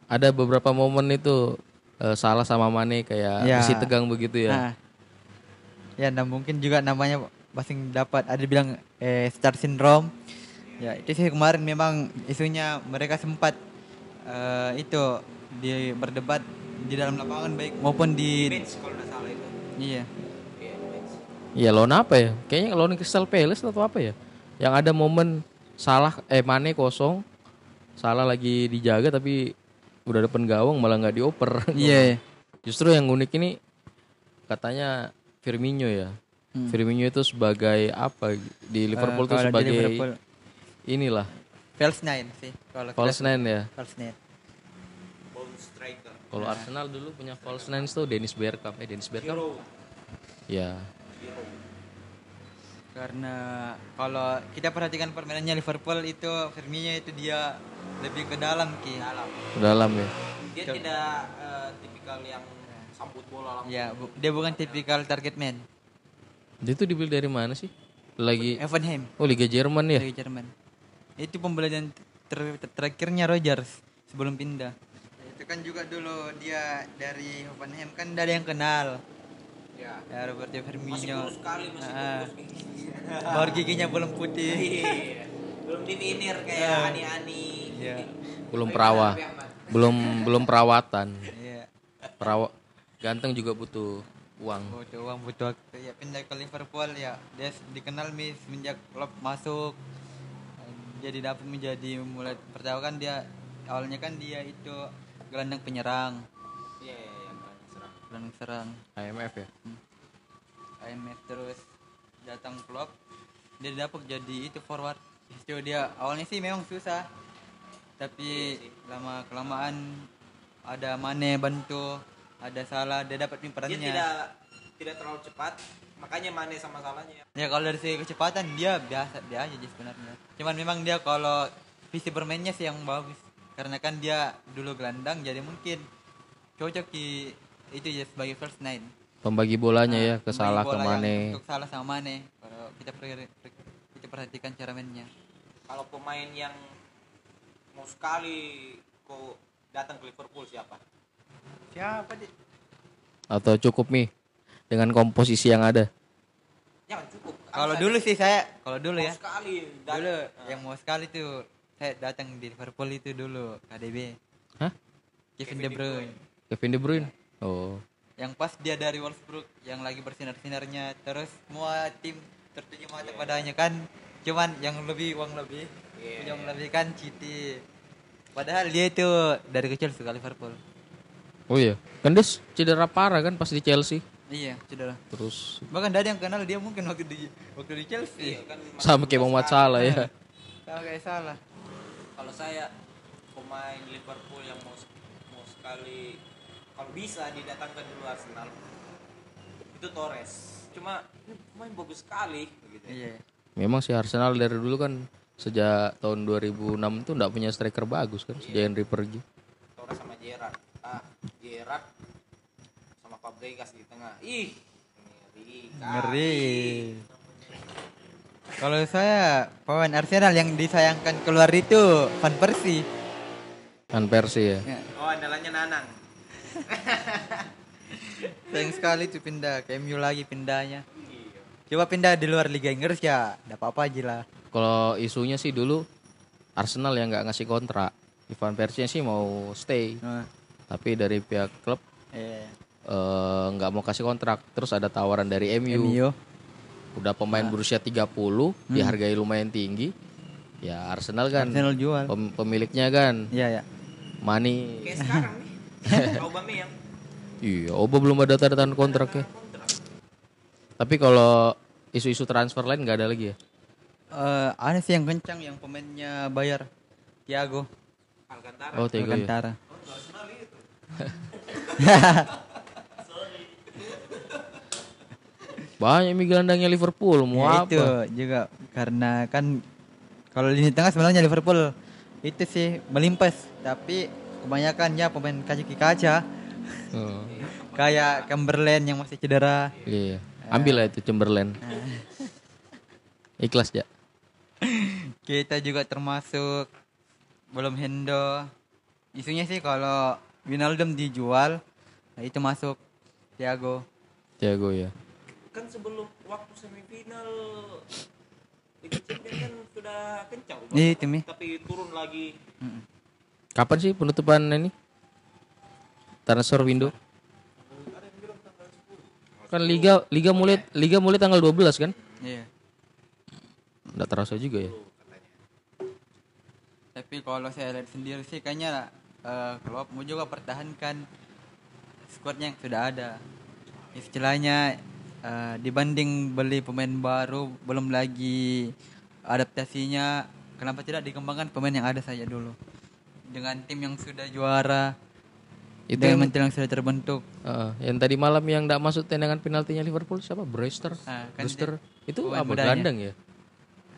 Ada beberapa momen itu eh, Salah sama Mane kayak Ya. isi tegang begitu ya. nah ya nah mungkin juga namanya masing dapat ada bilang eh, star syndrome ya itu sih kemarin memang isunya mereka sempat eh, itu di berdebat di dalam lapangan baik maupun di Bench kalau nggak salah itu. iya Iya. Iya lawan apa ya? Kayaknya lawan Crystal Palace atau apa ya? Yang ada momen salah eh Mane kosong, salah lagi dijaga tapi udah depan gawang malah nggak dioper. iya Justru yang unik ini katanya Firmino ya. Firmino itu sebagai apa di Liverpool Hmm. Eh, tuh kalau di sebagai Liverpool, inilah false nine sih kalau false nine ya. false nine. Kalau Arsenal dulu punya false nine tuh Dennis Bergkamp. Eh Dennis Bergkamp. Ya. Karena kalau kita perhatikan permainannya Liverpool itu Firmino itu dia lebih ke dalam ki. Dalam. Ke dalam ya. Dia tidak eh, tipikal yang sambut bola langsung. Ya, bu- dia bukan tipikal target man. Dia tuh dibeli dari mana sih? Lagi Evenheim Oh Liga Jerman ya. dari Jerman. Itu pembelian ter- ter- terakhirnya Rogers sebelum pindah. Itu kan juga dulu dia dari Hoffenheim kan ada yang kenal. Ya. Ya Roberto Firmino. Masih kurus sekali, masih. Baru giginya belum putih. Iya. Belum divinir kayak ani-ani. Iya. Belum perawa. Belum belum perawatan. Iya. Perawa ganteng juga butuh uang. butuh uang butuh waktu ya pindah ke Liverpool ya dia dikenal nih semenjak klub masuk jadi dapat menjadi mulai pertama kan dia awalnya kan dia itu gelandang penyerang Iya, iya, iya, gelandang serang. IMF ya. IMF terus datang klub dia dapat jadi itu forward itu dia awalnya sih memang susah tapi lama kelamaan ada Mane bantu ada salah dia dapat nih Dia perannya tidak tidak terlalu cepat, makanya Mane sama salahnya. Ya kalau dari segi kecepatan dia biasa dia aja sih sebenarnya. Cuman memang dia kalau visi bermainnya sih yang bagus. Karena kan dia dulu gelandang jadi mungkin cocok di itu ya sebagai first nine. Pembagi bolanya ya ke Pembagi salah ke bola yang Mane. Untuk salah sama Mane. Kalau kita per- per- kita perhatikan cara mainnya. Kalau pemain yang mau sekali kok datang ke Liverpool siapa? Siapa deh? Atau cukup nih dengan komposisi yang ada. Jangan cukup. Kalau Harus dulu sih saya, kalau dulu mau ya. sekali Dulu yang mau sekali tuh saya datang di Liverpool itu dulu KDB. Hah? Kevin De Bruyne. Kevin De Bruyne. Oh. yang pas dia dari Wolfsburg yang lagi bersinar-sinarnya terus semua tim tertuju mata padanya kan cuman yang lebih uang lebih Iya. yang lebih kan City padahal dia itu dari kecil suka Liverpool Oh iya. Kan dia cedera parah kan pas di Chelsea. iya lah Terus bahkan ada yang kenal dia mungkin waktu di waktu di Chelsea Iya, kan sama kayak Muhammad Salah ya. sama kayak salah kalau saya pemain Liverpool yang mau mau sekali kalau bisa didatangkan dulu Arsenal itu Torres. Cuma ini pemain bagus sekali begitu iya. Memang si Arsenal dari dulu kan sejak tahun 2006 tuh nggak punya striker bagus kan sejak Henry pergi. Torres sama Gerrard. Ah Gerrard sama Fabregas di tengah. Ih ngeri ngeri. Kalau saya pemain Arsenal yang disayangkan keluar itu Van Persie. Kan Persi ya. ya. oh andalannya Nanang Sayang sekali tuh pindah ke MU lagi pindahnya. Coba pindah di luar Liga Inggris ya, enggak apa-apa aja lah. Kalau isunya sih dulu Arsenal yang nggak ngasih kontrak. Ivan Persie sih mau stay, Nah, tapi dari pihak klub eh, eh, nggak mau kasih kontrak. Terus ada tawaran dari MU. MU. Udah pemain berusia 30, dihargai lumayan tinggi. Ya Arsenal kan Arsenal jual. pem- pemiliknya kan Iya ya. money. Kayak sekarang nih. Aubameyang. Iya, Oba belum ada tanda tangan kontraknya. Tapi kalau isu-isu transfer lain nggak ada lagi ya? Eh, ada sih yang kencang yang pemainnya bayar. Thiago Alcantara. Oh, Tego ya. Alcantara. Banyak mi gelandangnya Liverpool, mau Ya, apa? itu juga karena kan kalau lini tengah sebenarnya Liverpool itu sih melimpas tapi kebanyakan ya pemain kaki kaca Oh, kayak Chamberlain yang masih cedera iya. Ambil lah itu Chamberlain. Ikhlas ya. kita juga termasuk belum Hendo isunya sih kalau Wijnaldum dijual nah itu masuk Thiago Jago ya. Kan sebelum waktu semifinal Liga Champions kan sudah kencang. Iya. Tapi turun lagi. Kapan sih penutupan ini? Transfer window? Kan liga liga mulai liga mulai tanggal 12 kan? iya Enggak terasa juga ya. tapi kalau saya lihat sendiri sih kayaknya Klopp mau juga pertahankan squadnya yang sudah ada istilahnya eh, dibanding beli pemain baru belum lagi adaptasinya kenapa tidak dikembangkan pemain yang ada saja dulu dengan tim yang sudah juara Itu dengan yang, yang sudah terbentuk Heeh, yang tadi malam yang enggak masuk tendangan penaltinya Liverpool siapa? Brewster. Ah, kan Brewster. Itu apa? mudanya. Gelandang ya?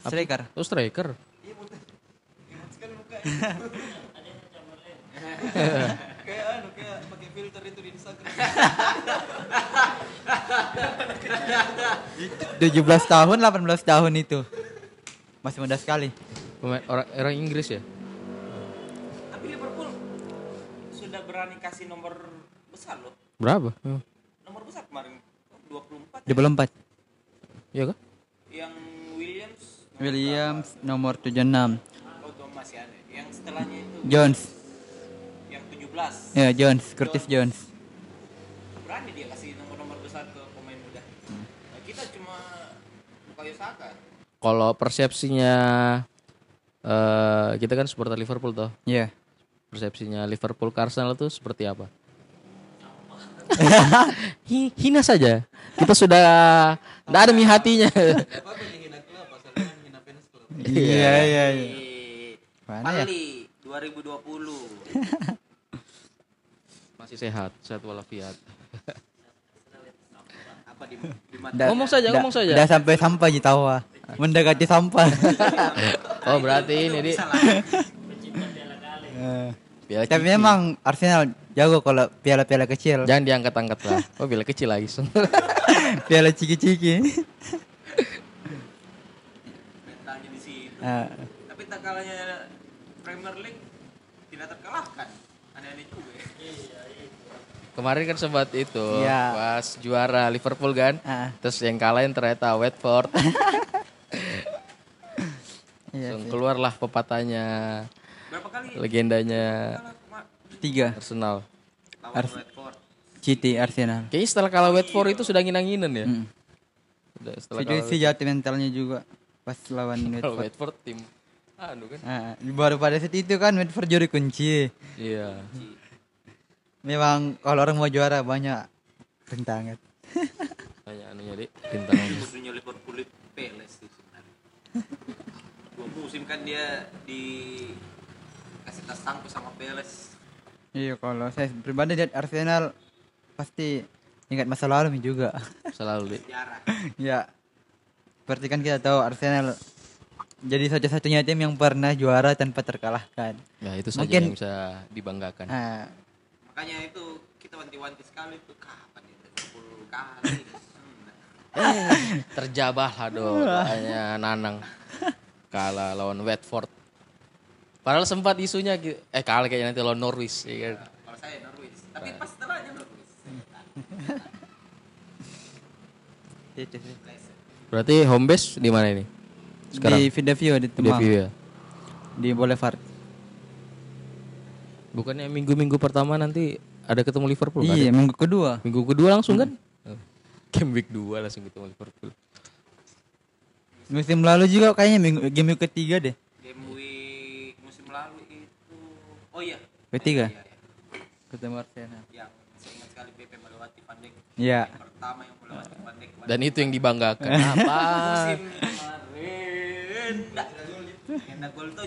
striker Oh striker. Kayak anu kayak pakai filter itu di Instagram. 17 tahun 18 tahun itu masih muda sekali orang Inggris ya? Berani kasih nomor besar loh. Berapa? Oh, Nomor besar kemarin 24 di belum 4 Iya kah? yang Williams Williams nomor 76 oh itu masih ada. Yang setelahnya itu Jones yang 17. ya Jones Curtis Jones Berani dia kasih nomor-nomor besar ke pemain muda. Nah, kita cuma Bukayo Saka. Kalau persepsinya eh kita kan supporter Liverpool toh. ya Persepsinya Liverpool ke Arsenal itu seperti apa? Hi- hina saja. Kita sudah tidak ada mi hatinya. iya iya iya Mana ya? Pali 2020. Masih sehat, sehat walafiat. Apa di, di mata? Da- Ngomong saja, da- ngomong saja. Udah sampai sampah di tawa. Mendekati sampah. Oh berarti ini di Eh, piala Tapi Cici. memang Arsenal jago kalau piala-piala kecil. jangan diangkat-angkat lah. Oh bila kecil lagi. piala ciki-ciki. Mentalnya di situ. Eh, Tapi tak kalahnya Premier League tidak terkalahkan. Aneh-aneh juga ya. Kemarin kan sempat itu Iya. pas juara Liverpool kan. Ah. Terus yang kalahin ternyata Watford. iya Langsung keluarlah pepatahnya, legendanya Tiga. Arsenal. Ars- Watford? City Arsenal. Kayaknya setelah kalah Watford itu sudah nginang-nginan ya. Hmm. Udah setelah sih jatuh mentalnya juga pas lawan Watford. Watford tim anu kan. Ah, baru pada saat itu kan Watford juri kunci. Iya. Memang kalau orang mau juara banyak rintangan. Banyak anunya di rintangan. Musuhnya Liverpool itu Peles sih sebenarnya. Dua musim kan dia di kasih tas tangku sama Peles. Iya kalau saya pribadi lihat Arsenal pasti ingat masa lalu juga. Selalu di. Sejarah. ya. Seperti kan kita tahu Arsenal jadi satu-satunya tim yang pernah juara tanpa terkalahkan. Ya itu saja Mungkin- yang bisa dibanggakan. Ah, Makanya itu kita wanti-wanti sekali tuh kapan itu Liverpool kali. Hmm. Terjabah lah do doanya Nanang kalah lawan Watford. Padahal sempat isunya gi- eh kalah kayaknya nanti lawan Norwich ya kan. Kalau saya Norwich, tapi pas Norwich. itu sih. Leicester. Berarti home base di mana ini? Sekarang Di Vidavio di di Temang. View ya. di Boulevard. Bukannya minggu-minggu pertama nanti ada ketemu Liverpool kan? Iya, minggu kedua. Minggu kedua langsung kan? Game week 2 langsung ketemu Liverpool. Musim lalu juga kayaknya minggu game minggu ketiga deh. Game week musim lalu itu oh iya Ketiga. iya, iya. Ketemu Arsenal. yang saya ingat sekali PP melewati Van Dijk Iya. Yang pertama yang melewati Van Dijk Dan itu yang dibanggakan. Apa? musim kemarin Nggak. yang ada gol tuh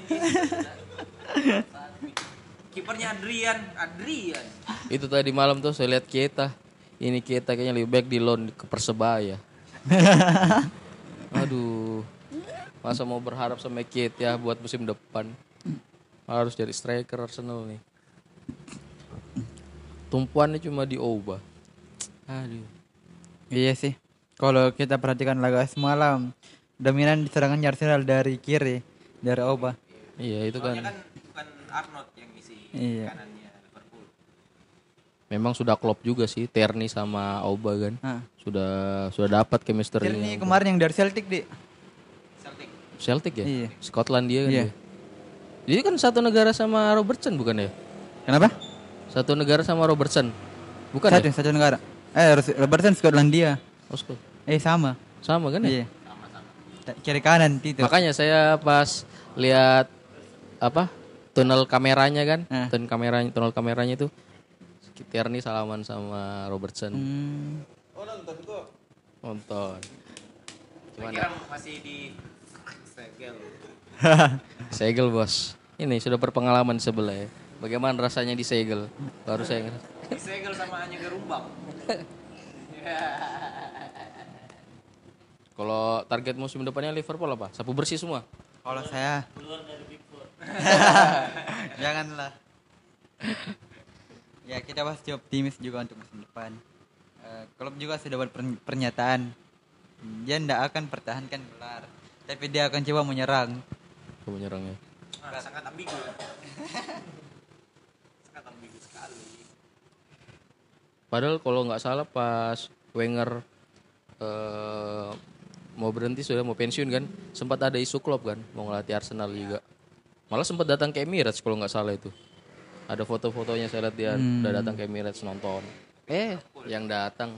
kipernya Adrian Adrian itu tadi malam tuh saya lihat kita. Ini kita kayaknya lebih baik di loan ke Persebaya. Aduh. Masa mau berharap sama Kate ya buat musim depan. Harus jadi striker Arsenal nih. Tumpuannya cuma di Oba. Aduh. Iya sih. Kalau kita perhatikan laga semalam, dominan di serangan Arsenal dari kiri, dari Oba. Iya itu kan. soalnya kan bukan Arnold yang ngisi Iya. kanannya Liverpool Memang sudah klop juga sih Terni sama Oba kan. Nah, Sudah sudah dapat chemistry ini kemarin yang dari Celtic di. Celtic Celtic ya? Iya. Skotlandia kan Iya. dia. Jadi kan satu negara sama Robertson bukan ya? Kenapa? Satu negara sama Robertson. Bukan Satu, ya? satu negara. Eh, Robertson Skotlandia. Oh, Skot- Eh, sama. Sama kan ya? Iya. Kiri kanan itu. Makanya saya pas lihat apa? Tunnel kameranya kan? Eh. Tunnel kameranya, tunnel kameranya itu Tierney salaman sama Robertson. Hmm. Nonton. saya kira masih di segel Segel bos. Ini sudah berpengalaman sebelah ya. Bagaimana rasanya di segel? Baru saya segel sama hanya gerumbang Kalau target musim depannya Liverpool apa? Sapu bersih semua. Kalau saya Janganlah. ya kita pasti optimis juga untuk musim depan. Eh, klub juga sudah buat pern- pernyataan dia tidak akan pertahankan gelar, tapi dia akan coba menyerang. Kamu nyerangnya. Nah, sangat ambigu sangat ambigu sekali Padahal kalau nggak salah pas Wenger eh, mau berhenti sudah mau pensiun kan, sempat ada isu klub kan mau ngelatih Arsenal juga. Malah sempat datang ke Emirates kalau nggak salah itu. Ada foto-fotonya saya lihat dia udah datang ke Emirates nonton. Eh, yang datang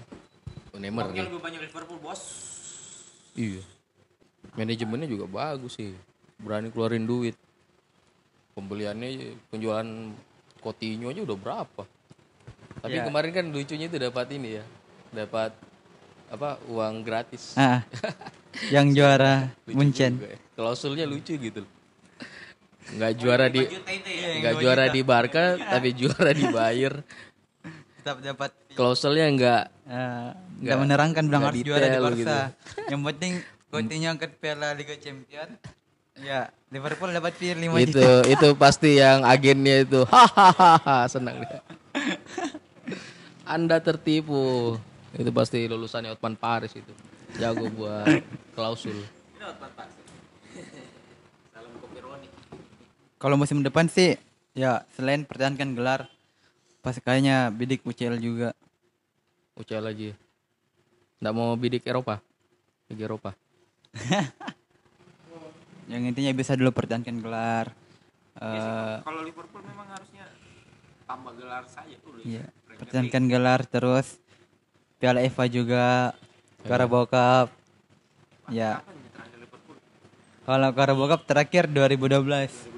oh, Neymar nih. lebih banyak Liverpool bos Iya. Manajemennya juga bagus sih. Berani keluarin duit. Pembeliannya penjualan Coutinho aja udah berapa? Tapi Ya. kemarin kan lucunya itu dapat ini ya. Dapat apa? Uang gratis. Ah, yang juara Munchen. ya. Klausulnya lucu gitu. Nggak juara di ya nggak juara di Barca tapi juara di Bayern. Tetap dapat Klausulnya nggak eh, Nggak- nggak menerangkan bilang harus juara di Barca. gitu. Yang penting Coutinho angkat Piala Liga Champion. Ya, Liverpool dapat fee 5 itu juta. itu pasti yang agennya itu. Hahaha senang dia. Anda tertipu. Itu pasti lulusannya Otman Paris itu. Jago buat klausul. Kalau musim depan sih ya selain pertahankan gelar pas kayaknya bidik UCL juga. UCL aja nggak mau bidik Eropa. Liga Eropa Yang intinya bisa dulu pertahankan gelar. Eh kalau Liverpool memang harusnya tambah gelar saja dulu iya, Premier pertahankan gelar terus. Piala FA juga Carabao Cup. Ya, ya Liverpool. Kalau Carabao Cup terakhir 2012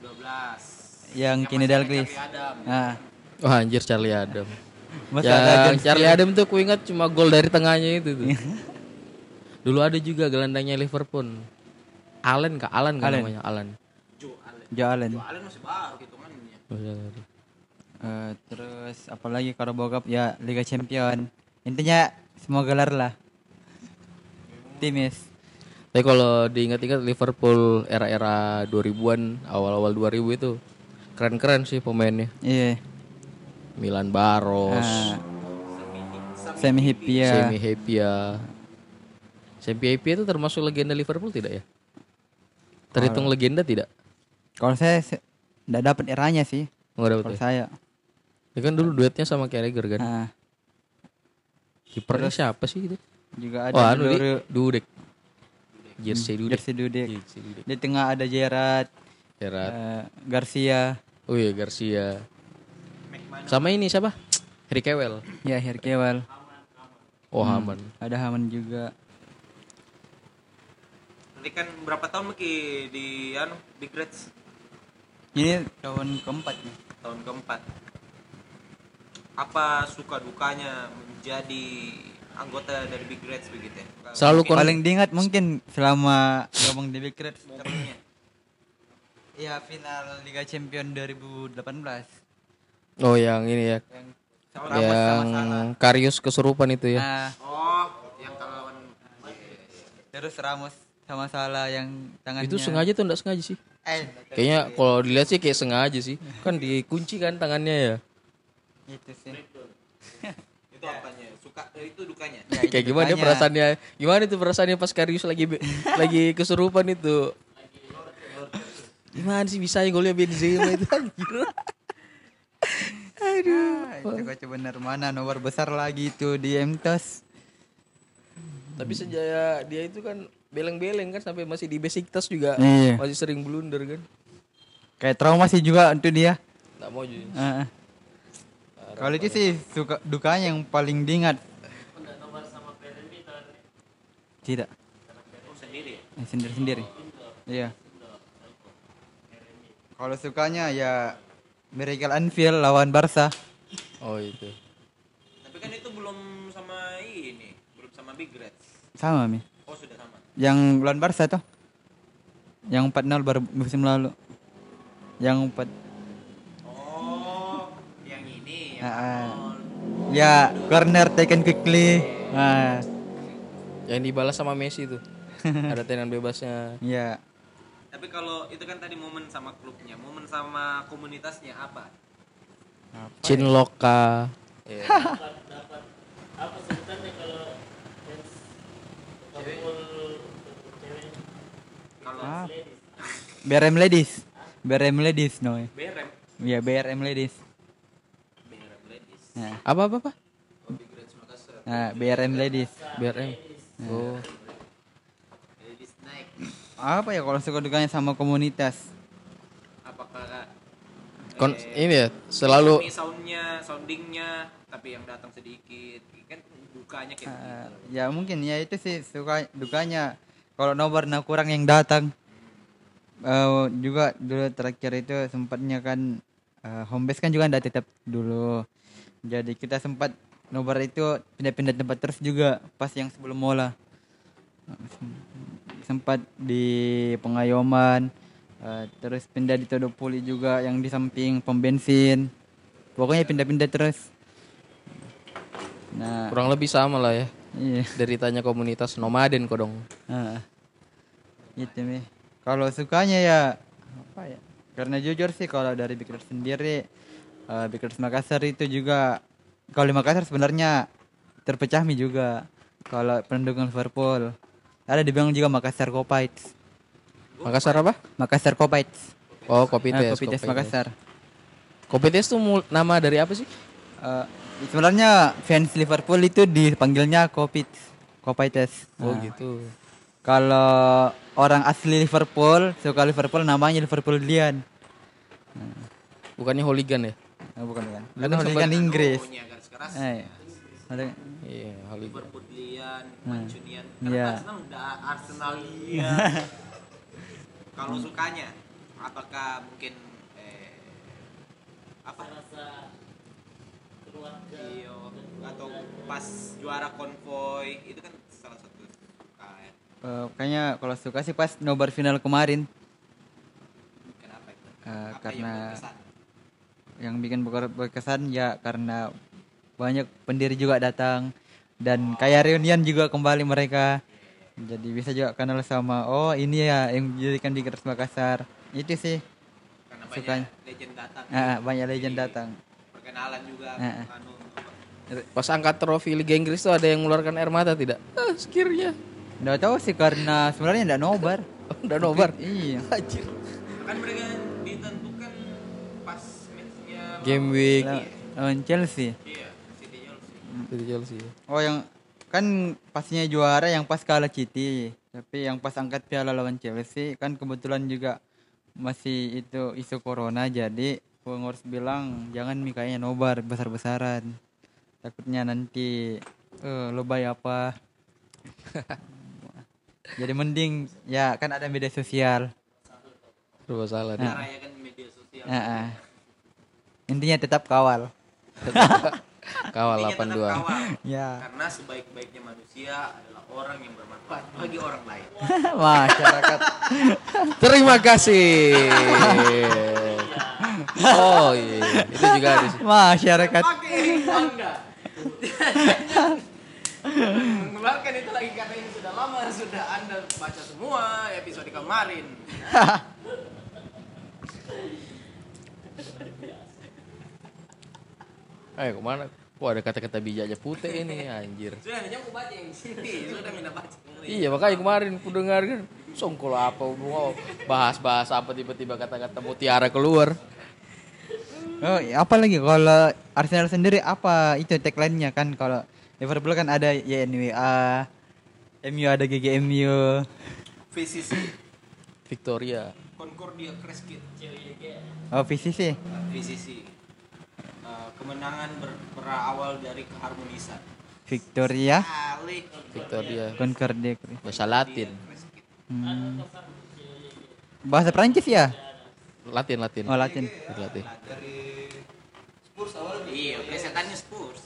2012 yang Kini Dalglish. Nah, Wah anjir Charlie Adam. Masa ada yang Charlie. Adam tuh ku ingat cuma gol dari tengahnya itu tuh. Dulu ada juga gelandangnya Liverpool Allen kak Alan kan Allen. namanya Allen Joe Allen. Joe Allen masih baru hitungannya Eh, terus apalagi Carabao Cup ya Liga Champion. Intinya semua gelar lah. Timis. Tapi kalau diingat-ingat Liverpool era-era 2000-an, awal-awal 2000 itu keren-keren sih pemainnya. Iya. Milan Baros, Ah, Semi Hipia. Semi Hepia. Semi Hepia itu termasuk legenda Liverpool tidak ya? Terhitung legenda tidak? Kalau saya enggak dapat eranya sih. Enggak dapat Kalau ya? saya. Ya kan dulu duetnya sama Carragher kan. Ah, Kipernya siapa sih itu? juga ada Oh, anu di Dudek. Jersey Dudek. Jersey Dudek. Jersey Dudek. Di tengah ada Gerrard, Gerrard. eh, Garcia, Oh iya Garcia. Sama ini siapa? Harry Kewell. ya Herkewal, Oh Haman. ada Haman juga. Nanti kan berapa tahun Meki di anu Big Reds Ini tahun keempat nih. tahun keempat. Apa suka dukanya menjadi anggota dari Big Reds begitu ya? Selalu kon- Paling diingat mungkin selama ngomong di Big Reds. momennya. Iya final Liga Champion 2018 Oh yang ini ya. yang Yang. Karius kesurupan itu ya. Nah, Oh, yang kalau lawan terus Ramos sama Salah yang tangannya Itu sengaja tuh enggak sengaja sih? eh Kayaknya kalau dilihat sih kayak sengaja sih. Kan dikunci kan tangannya ya. itu sih. itu apanya? Suka eh, itu dukanya. Ya, itu kayak gimana dia dukanya. perasaannya? Gimana itu perasaannya pas Karius lagi lagi kesurupan itu? Gimana sih bisa golnya Benzema itu anjir. Ah, itu kocak bener mana nomor besar lagi itu di MTOS. Tapi sejak dia itu kan beleng-beleng kan sampai masih di Besiktas juga Iya. masih sering blunder kan. Kayak trauma sih juga untuk dia. Nggak mau jadi. Ah. Kalau itu sih suka dukanya yang paling diingat. Tidak. Oh, sendiri ya? Eh, Sendiri-sendiri. Iya. Kalau sukanya ya Miracle Anfield lawan Barca. Oh itu. Tapi kan itu belum sama ini, belum sama Big Reds. Sama mi. Oh, sudah sama. Yang lawan Barca tuh. Yang 4-0 baru musim lalu. Yang 4 Oh, yang ini yang. Arnold. Ya, corner taken quickly. Ah, Yang dibalas sama Messi tuh. Ada tenang bebasnya. ya. Tapi kalau itu kan tadi momen sama klubnya, momen sama komunitasnya apa? Cinloka. Iya. Kalau Ah. BRM Ladies. BRM Ladies no. BRM, Ya, BRM Ladies. BRM Ladies. Nah, Apa apa apa? nah, BRM Ladies. BRM. Oh. Ladies naik. Apa ya kalau suka dukanya sama komunitas? Apakah Kon ini ya selalu ini soundnya, soundingnya, tapi yang datang sedikit, kan dukanya kayak Ah, begitu. ya mungkin ya itu sih suka dukanya kalau nomor nah kurang yang datang Eh, juga dulu terakhir itu sempatnya kan eh, home base kan juga nggak tetap dulu. Jadi kita sempat nomor itu pindah-pindah tempat terus juga pas yang sebelum mola sempat di pengayoman eh, terus pindah di Todopuli juga yang di samping pom bensin. Pokoknya pindah-pindah terus. Nah kurang lebih sama lah ya. Iya Deritanya komunitas nomaden kok dong. Ah, gitu nih. Kalau sukanya ya apa ya? Karena jujur sih kalau dari Big Reds sendiri, eh Big Reds Makassar itu juga kalau di Makassar sebenarnya terpecah mi juga. Kalau pendukung Liverpool ada dibilang juga Makassar Kopites. Makassar apa? Makassar Kopites. Oh, kopi Ah, tes. Kopites Makassar. Kopi tes tuh nama dari apa sih? Eh, sebenarnya fans Liverpool itu dipanggilnya Kopites. Kopites. Oh Nah, gitu. Kalau orang asli Liverpool suka Liverpool namanya Liverpool Lian. Bukannya hooligan ya? Oh, bukan bukan. Kan Kan kan Inggris. Punya garis keras. Eh, ada Iya, hooligan. Liverpoolian, Mancunian. Karena Iya. Arsenal udah Arsenalia. Kalau sukanya, apakah mungkin eh, apa? Iya, atau pas juara konvoy itu kan salah satu suka ya. eh, kayaknya kalau suka sih pas nobar final kemarin Kenapa itu? Eh, Apa karena yang berkesan? yang bikin ber- berkesan ya karena banyak pendiri juga datang dan kayak reunian juga kembali mereka. Jadi bisa juga kenal sama oh ini ya yang dijadikan di Keras Makassar. Itu sih. Karena banyak sukanya. legend datang. Ah, banyak legend datang. Perkenalan juga Ah. anu apa? Pas angkat trofi Liga Inggris tuh ada yang mengeluarkan air mata tidak? Ah, sekiranya. Nggak tahu sih karena sebenarnya enggak nobar. Udah nobar. Iya. Anjir. Kan mereka ditentukan pas matchnya Game week Lawan Chelsea. Iya, City Chelsea. dari Chelsea. Oh yang kan pastinya juara yang pas kalah City. Tapi yang pas angkat piala lawan Chelsea kan kebetulan juga masih itu isu corona jadi pengurus bilang jangan nih kayaknya nobar besar-besaran takutnya nanti eh lebay apa jadi mending ya kan ada media sosial Serba salah. Nah. Rayakan media sosial. Ah, ah. intinya tetap kawal Kawal Intinya tetap 82. kawal. ya Karena sebaik-baiknya manusia adalah orang yang bermanfaat bagi orang lain. masyarakat Terima kasih. Oh iya, itu juga sih. masyarakat. Mengeluarkan itu lagi karena ini sudah lama sudah anda baca semua episode kemarin. Eh ke mana? Wah ada kata-kata bijaknya putih ini anjir. Sudah hanya mau baca yang sini, sudah minta baca. Iya makanya kemarin ku dengar kan songkol apa mau bahas-bahas apa tiba-tiba kata-kata mutiara keluar. oh iya, apa lagi kalau Arsenal sendiri apa itu tagline-nya kan kalau Liverpool kan ada YNWA MU ada GGMU VCC Victoria. Concordia Crescit oh VCC VCC Eh, kemenangan ber- berawal dari keharmonisan Victoria Victoria. Concordia Bahasa Latin. Crescit. Hmm. bahasa Prancis ya Latin Latin. oh Latin Latin. iya plesetannya Spurs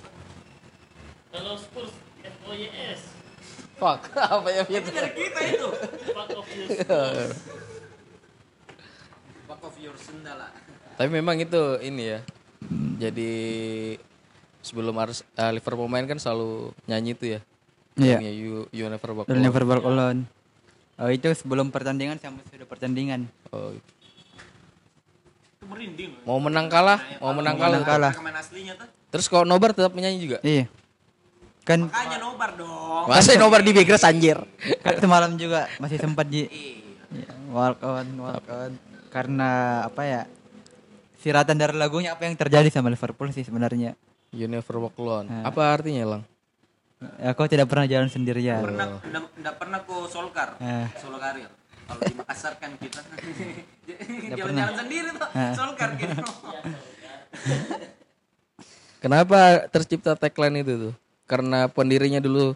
Kalau Spurs FOYS Fuck, apa yang itu? dari kita itu Fuck of you Spurs back of your sendala Tapi memang itu ini ya. Jadi sebelum Ars, eh, Liverpool main kan selalu nyanyi itu ya. Iya. Yang You, you never walk alone. never walk alone. Oh itu sebelum pertandingan sama sudah pertandingan. Oh, itu merinding mau menang kalah, mau menang Mau kalah. menang kalah. tuh Terus kalau nobar tetap menyanyi juga. Iya. Kan, makanya nobar dong Masa nobar di Bigres anjir. kan semalam juga masih sempat di Iya. ya, walk on, walk on. Karena apa ya? Siratan dari lagunya apa yang terjadi sama Liverpool sih sebenarnya. You never walk alone. Nah. Apa artinya, Lang? Ya, kau tidak pernah jalan sendirian. pernah enggak, enggak pernah ko solkar Eh. solo karir kalau di Makassar kan kita pernah. jalan-jalan sendiri tuh Eh. solkar gitu Kenapa tercipta tagline itu tuh? Karena pendirinya dulu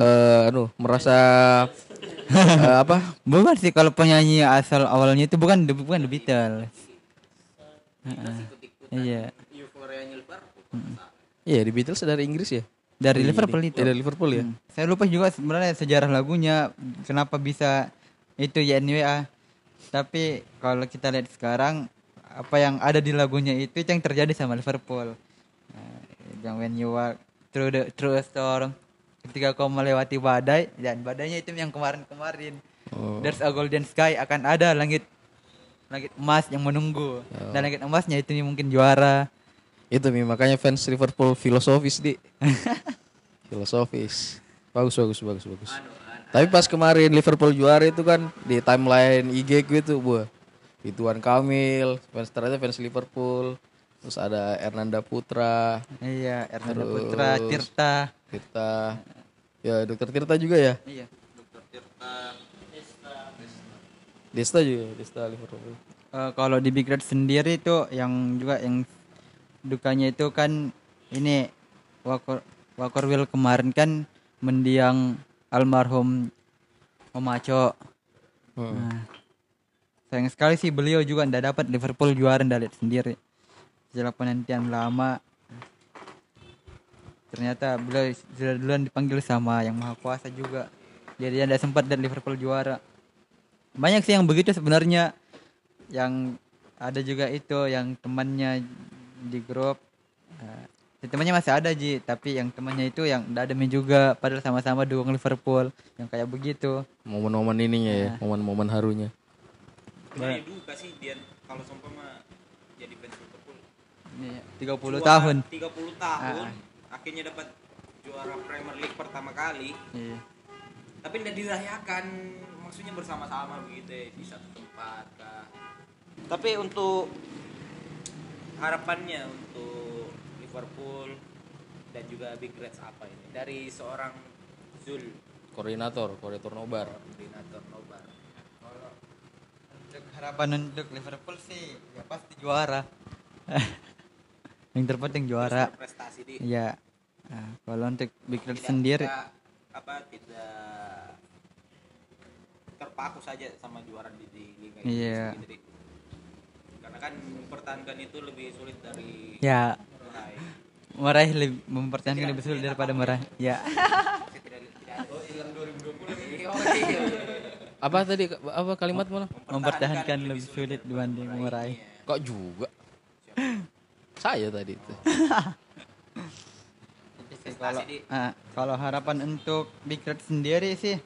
eh anu merasa eh, apa? Bukan sih kalau penyanyi asal awalnya itu bukan bukan The Beatles. Iya. euforianya Liverpool Iya, di Beatles dari Inggris ya? Dari Liverpool itu. Ya, dari Liverpool ya. Hmm. Saya lupa juga sebenarnya sejarah lagunya kenapa bisa itu YNWA. Tapi kalau kita lihat sekarang apa yang ada di lagunya itu, itu yang terjadi sama Liverpool. Nah, yang when you walk through the through a storm ketika kau melewati badai dan badainya itu yang kemarin-kemarin. Oh. There's a golden sky akan ada langit langit emas yang menunggu. Dan langit emasnya itu mungkin juara. Itu Mi, makanya fans Liverpool filosofis di. filosofis. Bagus bagus bagus bagus. Tapi pas kemarin Liverpool juara itu kan di timeline IG gue itu buah. Ridwan Kamil, fans ternyata fans Liverpool. Terus ada Hernanda Putra, Iya, Hernando Terus- Putra, Tirta. Tirta. Ya, Dokter Tirta juga ya. Iya. dokter Tirta Desta juga, Desta Liverpool. Eh, kalau di Big Red sendiri itu yang juga yang dukanya itu kan ini Wakor Wakor Will kemarin kan mendiang almarhum Om Aco. Hmm. Nah, sayang sekali sih beliau juga ndak dapat Liverpool juara lihat sendiri. Setelah penantian lama ternyata beliau sudah duluan dipanggil sama yang maha kuasa juga. Jadi dia ndak sempat dan Liverpool juara. Banyak sih yang begitu sebenarnya. Yang ada juga itu yang temannya di grup. Si temannya masih ada Ji. Tapi yang temannya itu yang tidak ada main juga. Padahal sama-sama dukung Liverpool. Yang kayak begitu. Momen-momen ininya ya, momen-momen harunya. Gimana duka sih dia kalau seumpama jadi fans Liverpool. Ini 30 Juara tahun. 30 tahun Ah. akhirnya dapat juara Premier League pertama kali. Iya. tapi tidak dirayakan maksudnya bersama-sama begitu ya, di satu tempat kah tapi untuk harapannya untuk Liverpool dan juga Big Reds apa ini dari seorang Zul Koordinator, koordinator nobar. koordinator nobar Untuk harapan untuk Liverpool sih ya pasti juara. yang terpenting juara. prestasi di Iya. Nah, kalau untuk Big Red tidak, sendiri tidak, apa tidak terpaku saja sama juara di, di liga Iya. Inggris gitu, Di. karena kan mempertahankan itu lebih sulit dari ya meraih meraih lebih mempertahankan lebih sulit daripada meraih. Ya. Oh hilang 2020 oh, iya. Apa tadi apa kalimat mana? mempertahankan lebih sulit dibanding meraih. Kok juga? Saya tadi itu. Kalau ah, kalau harapan untuk Big Red sendiri sih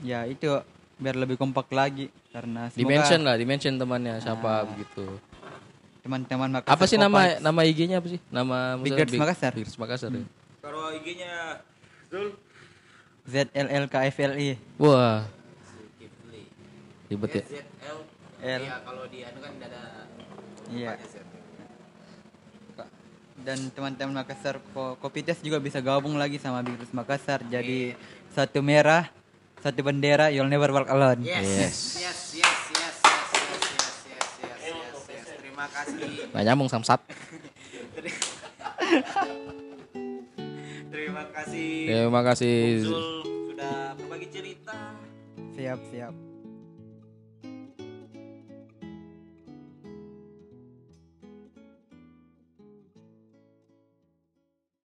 ya itu biar lebih kompak lagi karena semoga Dimension lah, dimension temannya siapa begitu. teman-teman Makassar Apa sih nama Kopax. nama IG-nya apa sih? Nama Big Makassar. Big Reds Makassar ya. kalau IG-nya Zul ZLLKFLI Wah, Zulkifli ribet ya. ZL L. ya kalau di anu kan ada Iya. Z. dan teman-teman Makassar Ko- Kopites juga bisa gabung lagi sama Big Reds Makassar jadi satu merah satu bendera you'll never walk alone Yes. Yes. Yes. Yes. Yes. Yes. Yes. Yes. Yes. Yes. Yes. Terima kasih. Nggak nyambung samsat. Terima kasih. Terima kasih. Zul sudah berbagi cerita. siap siap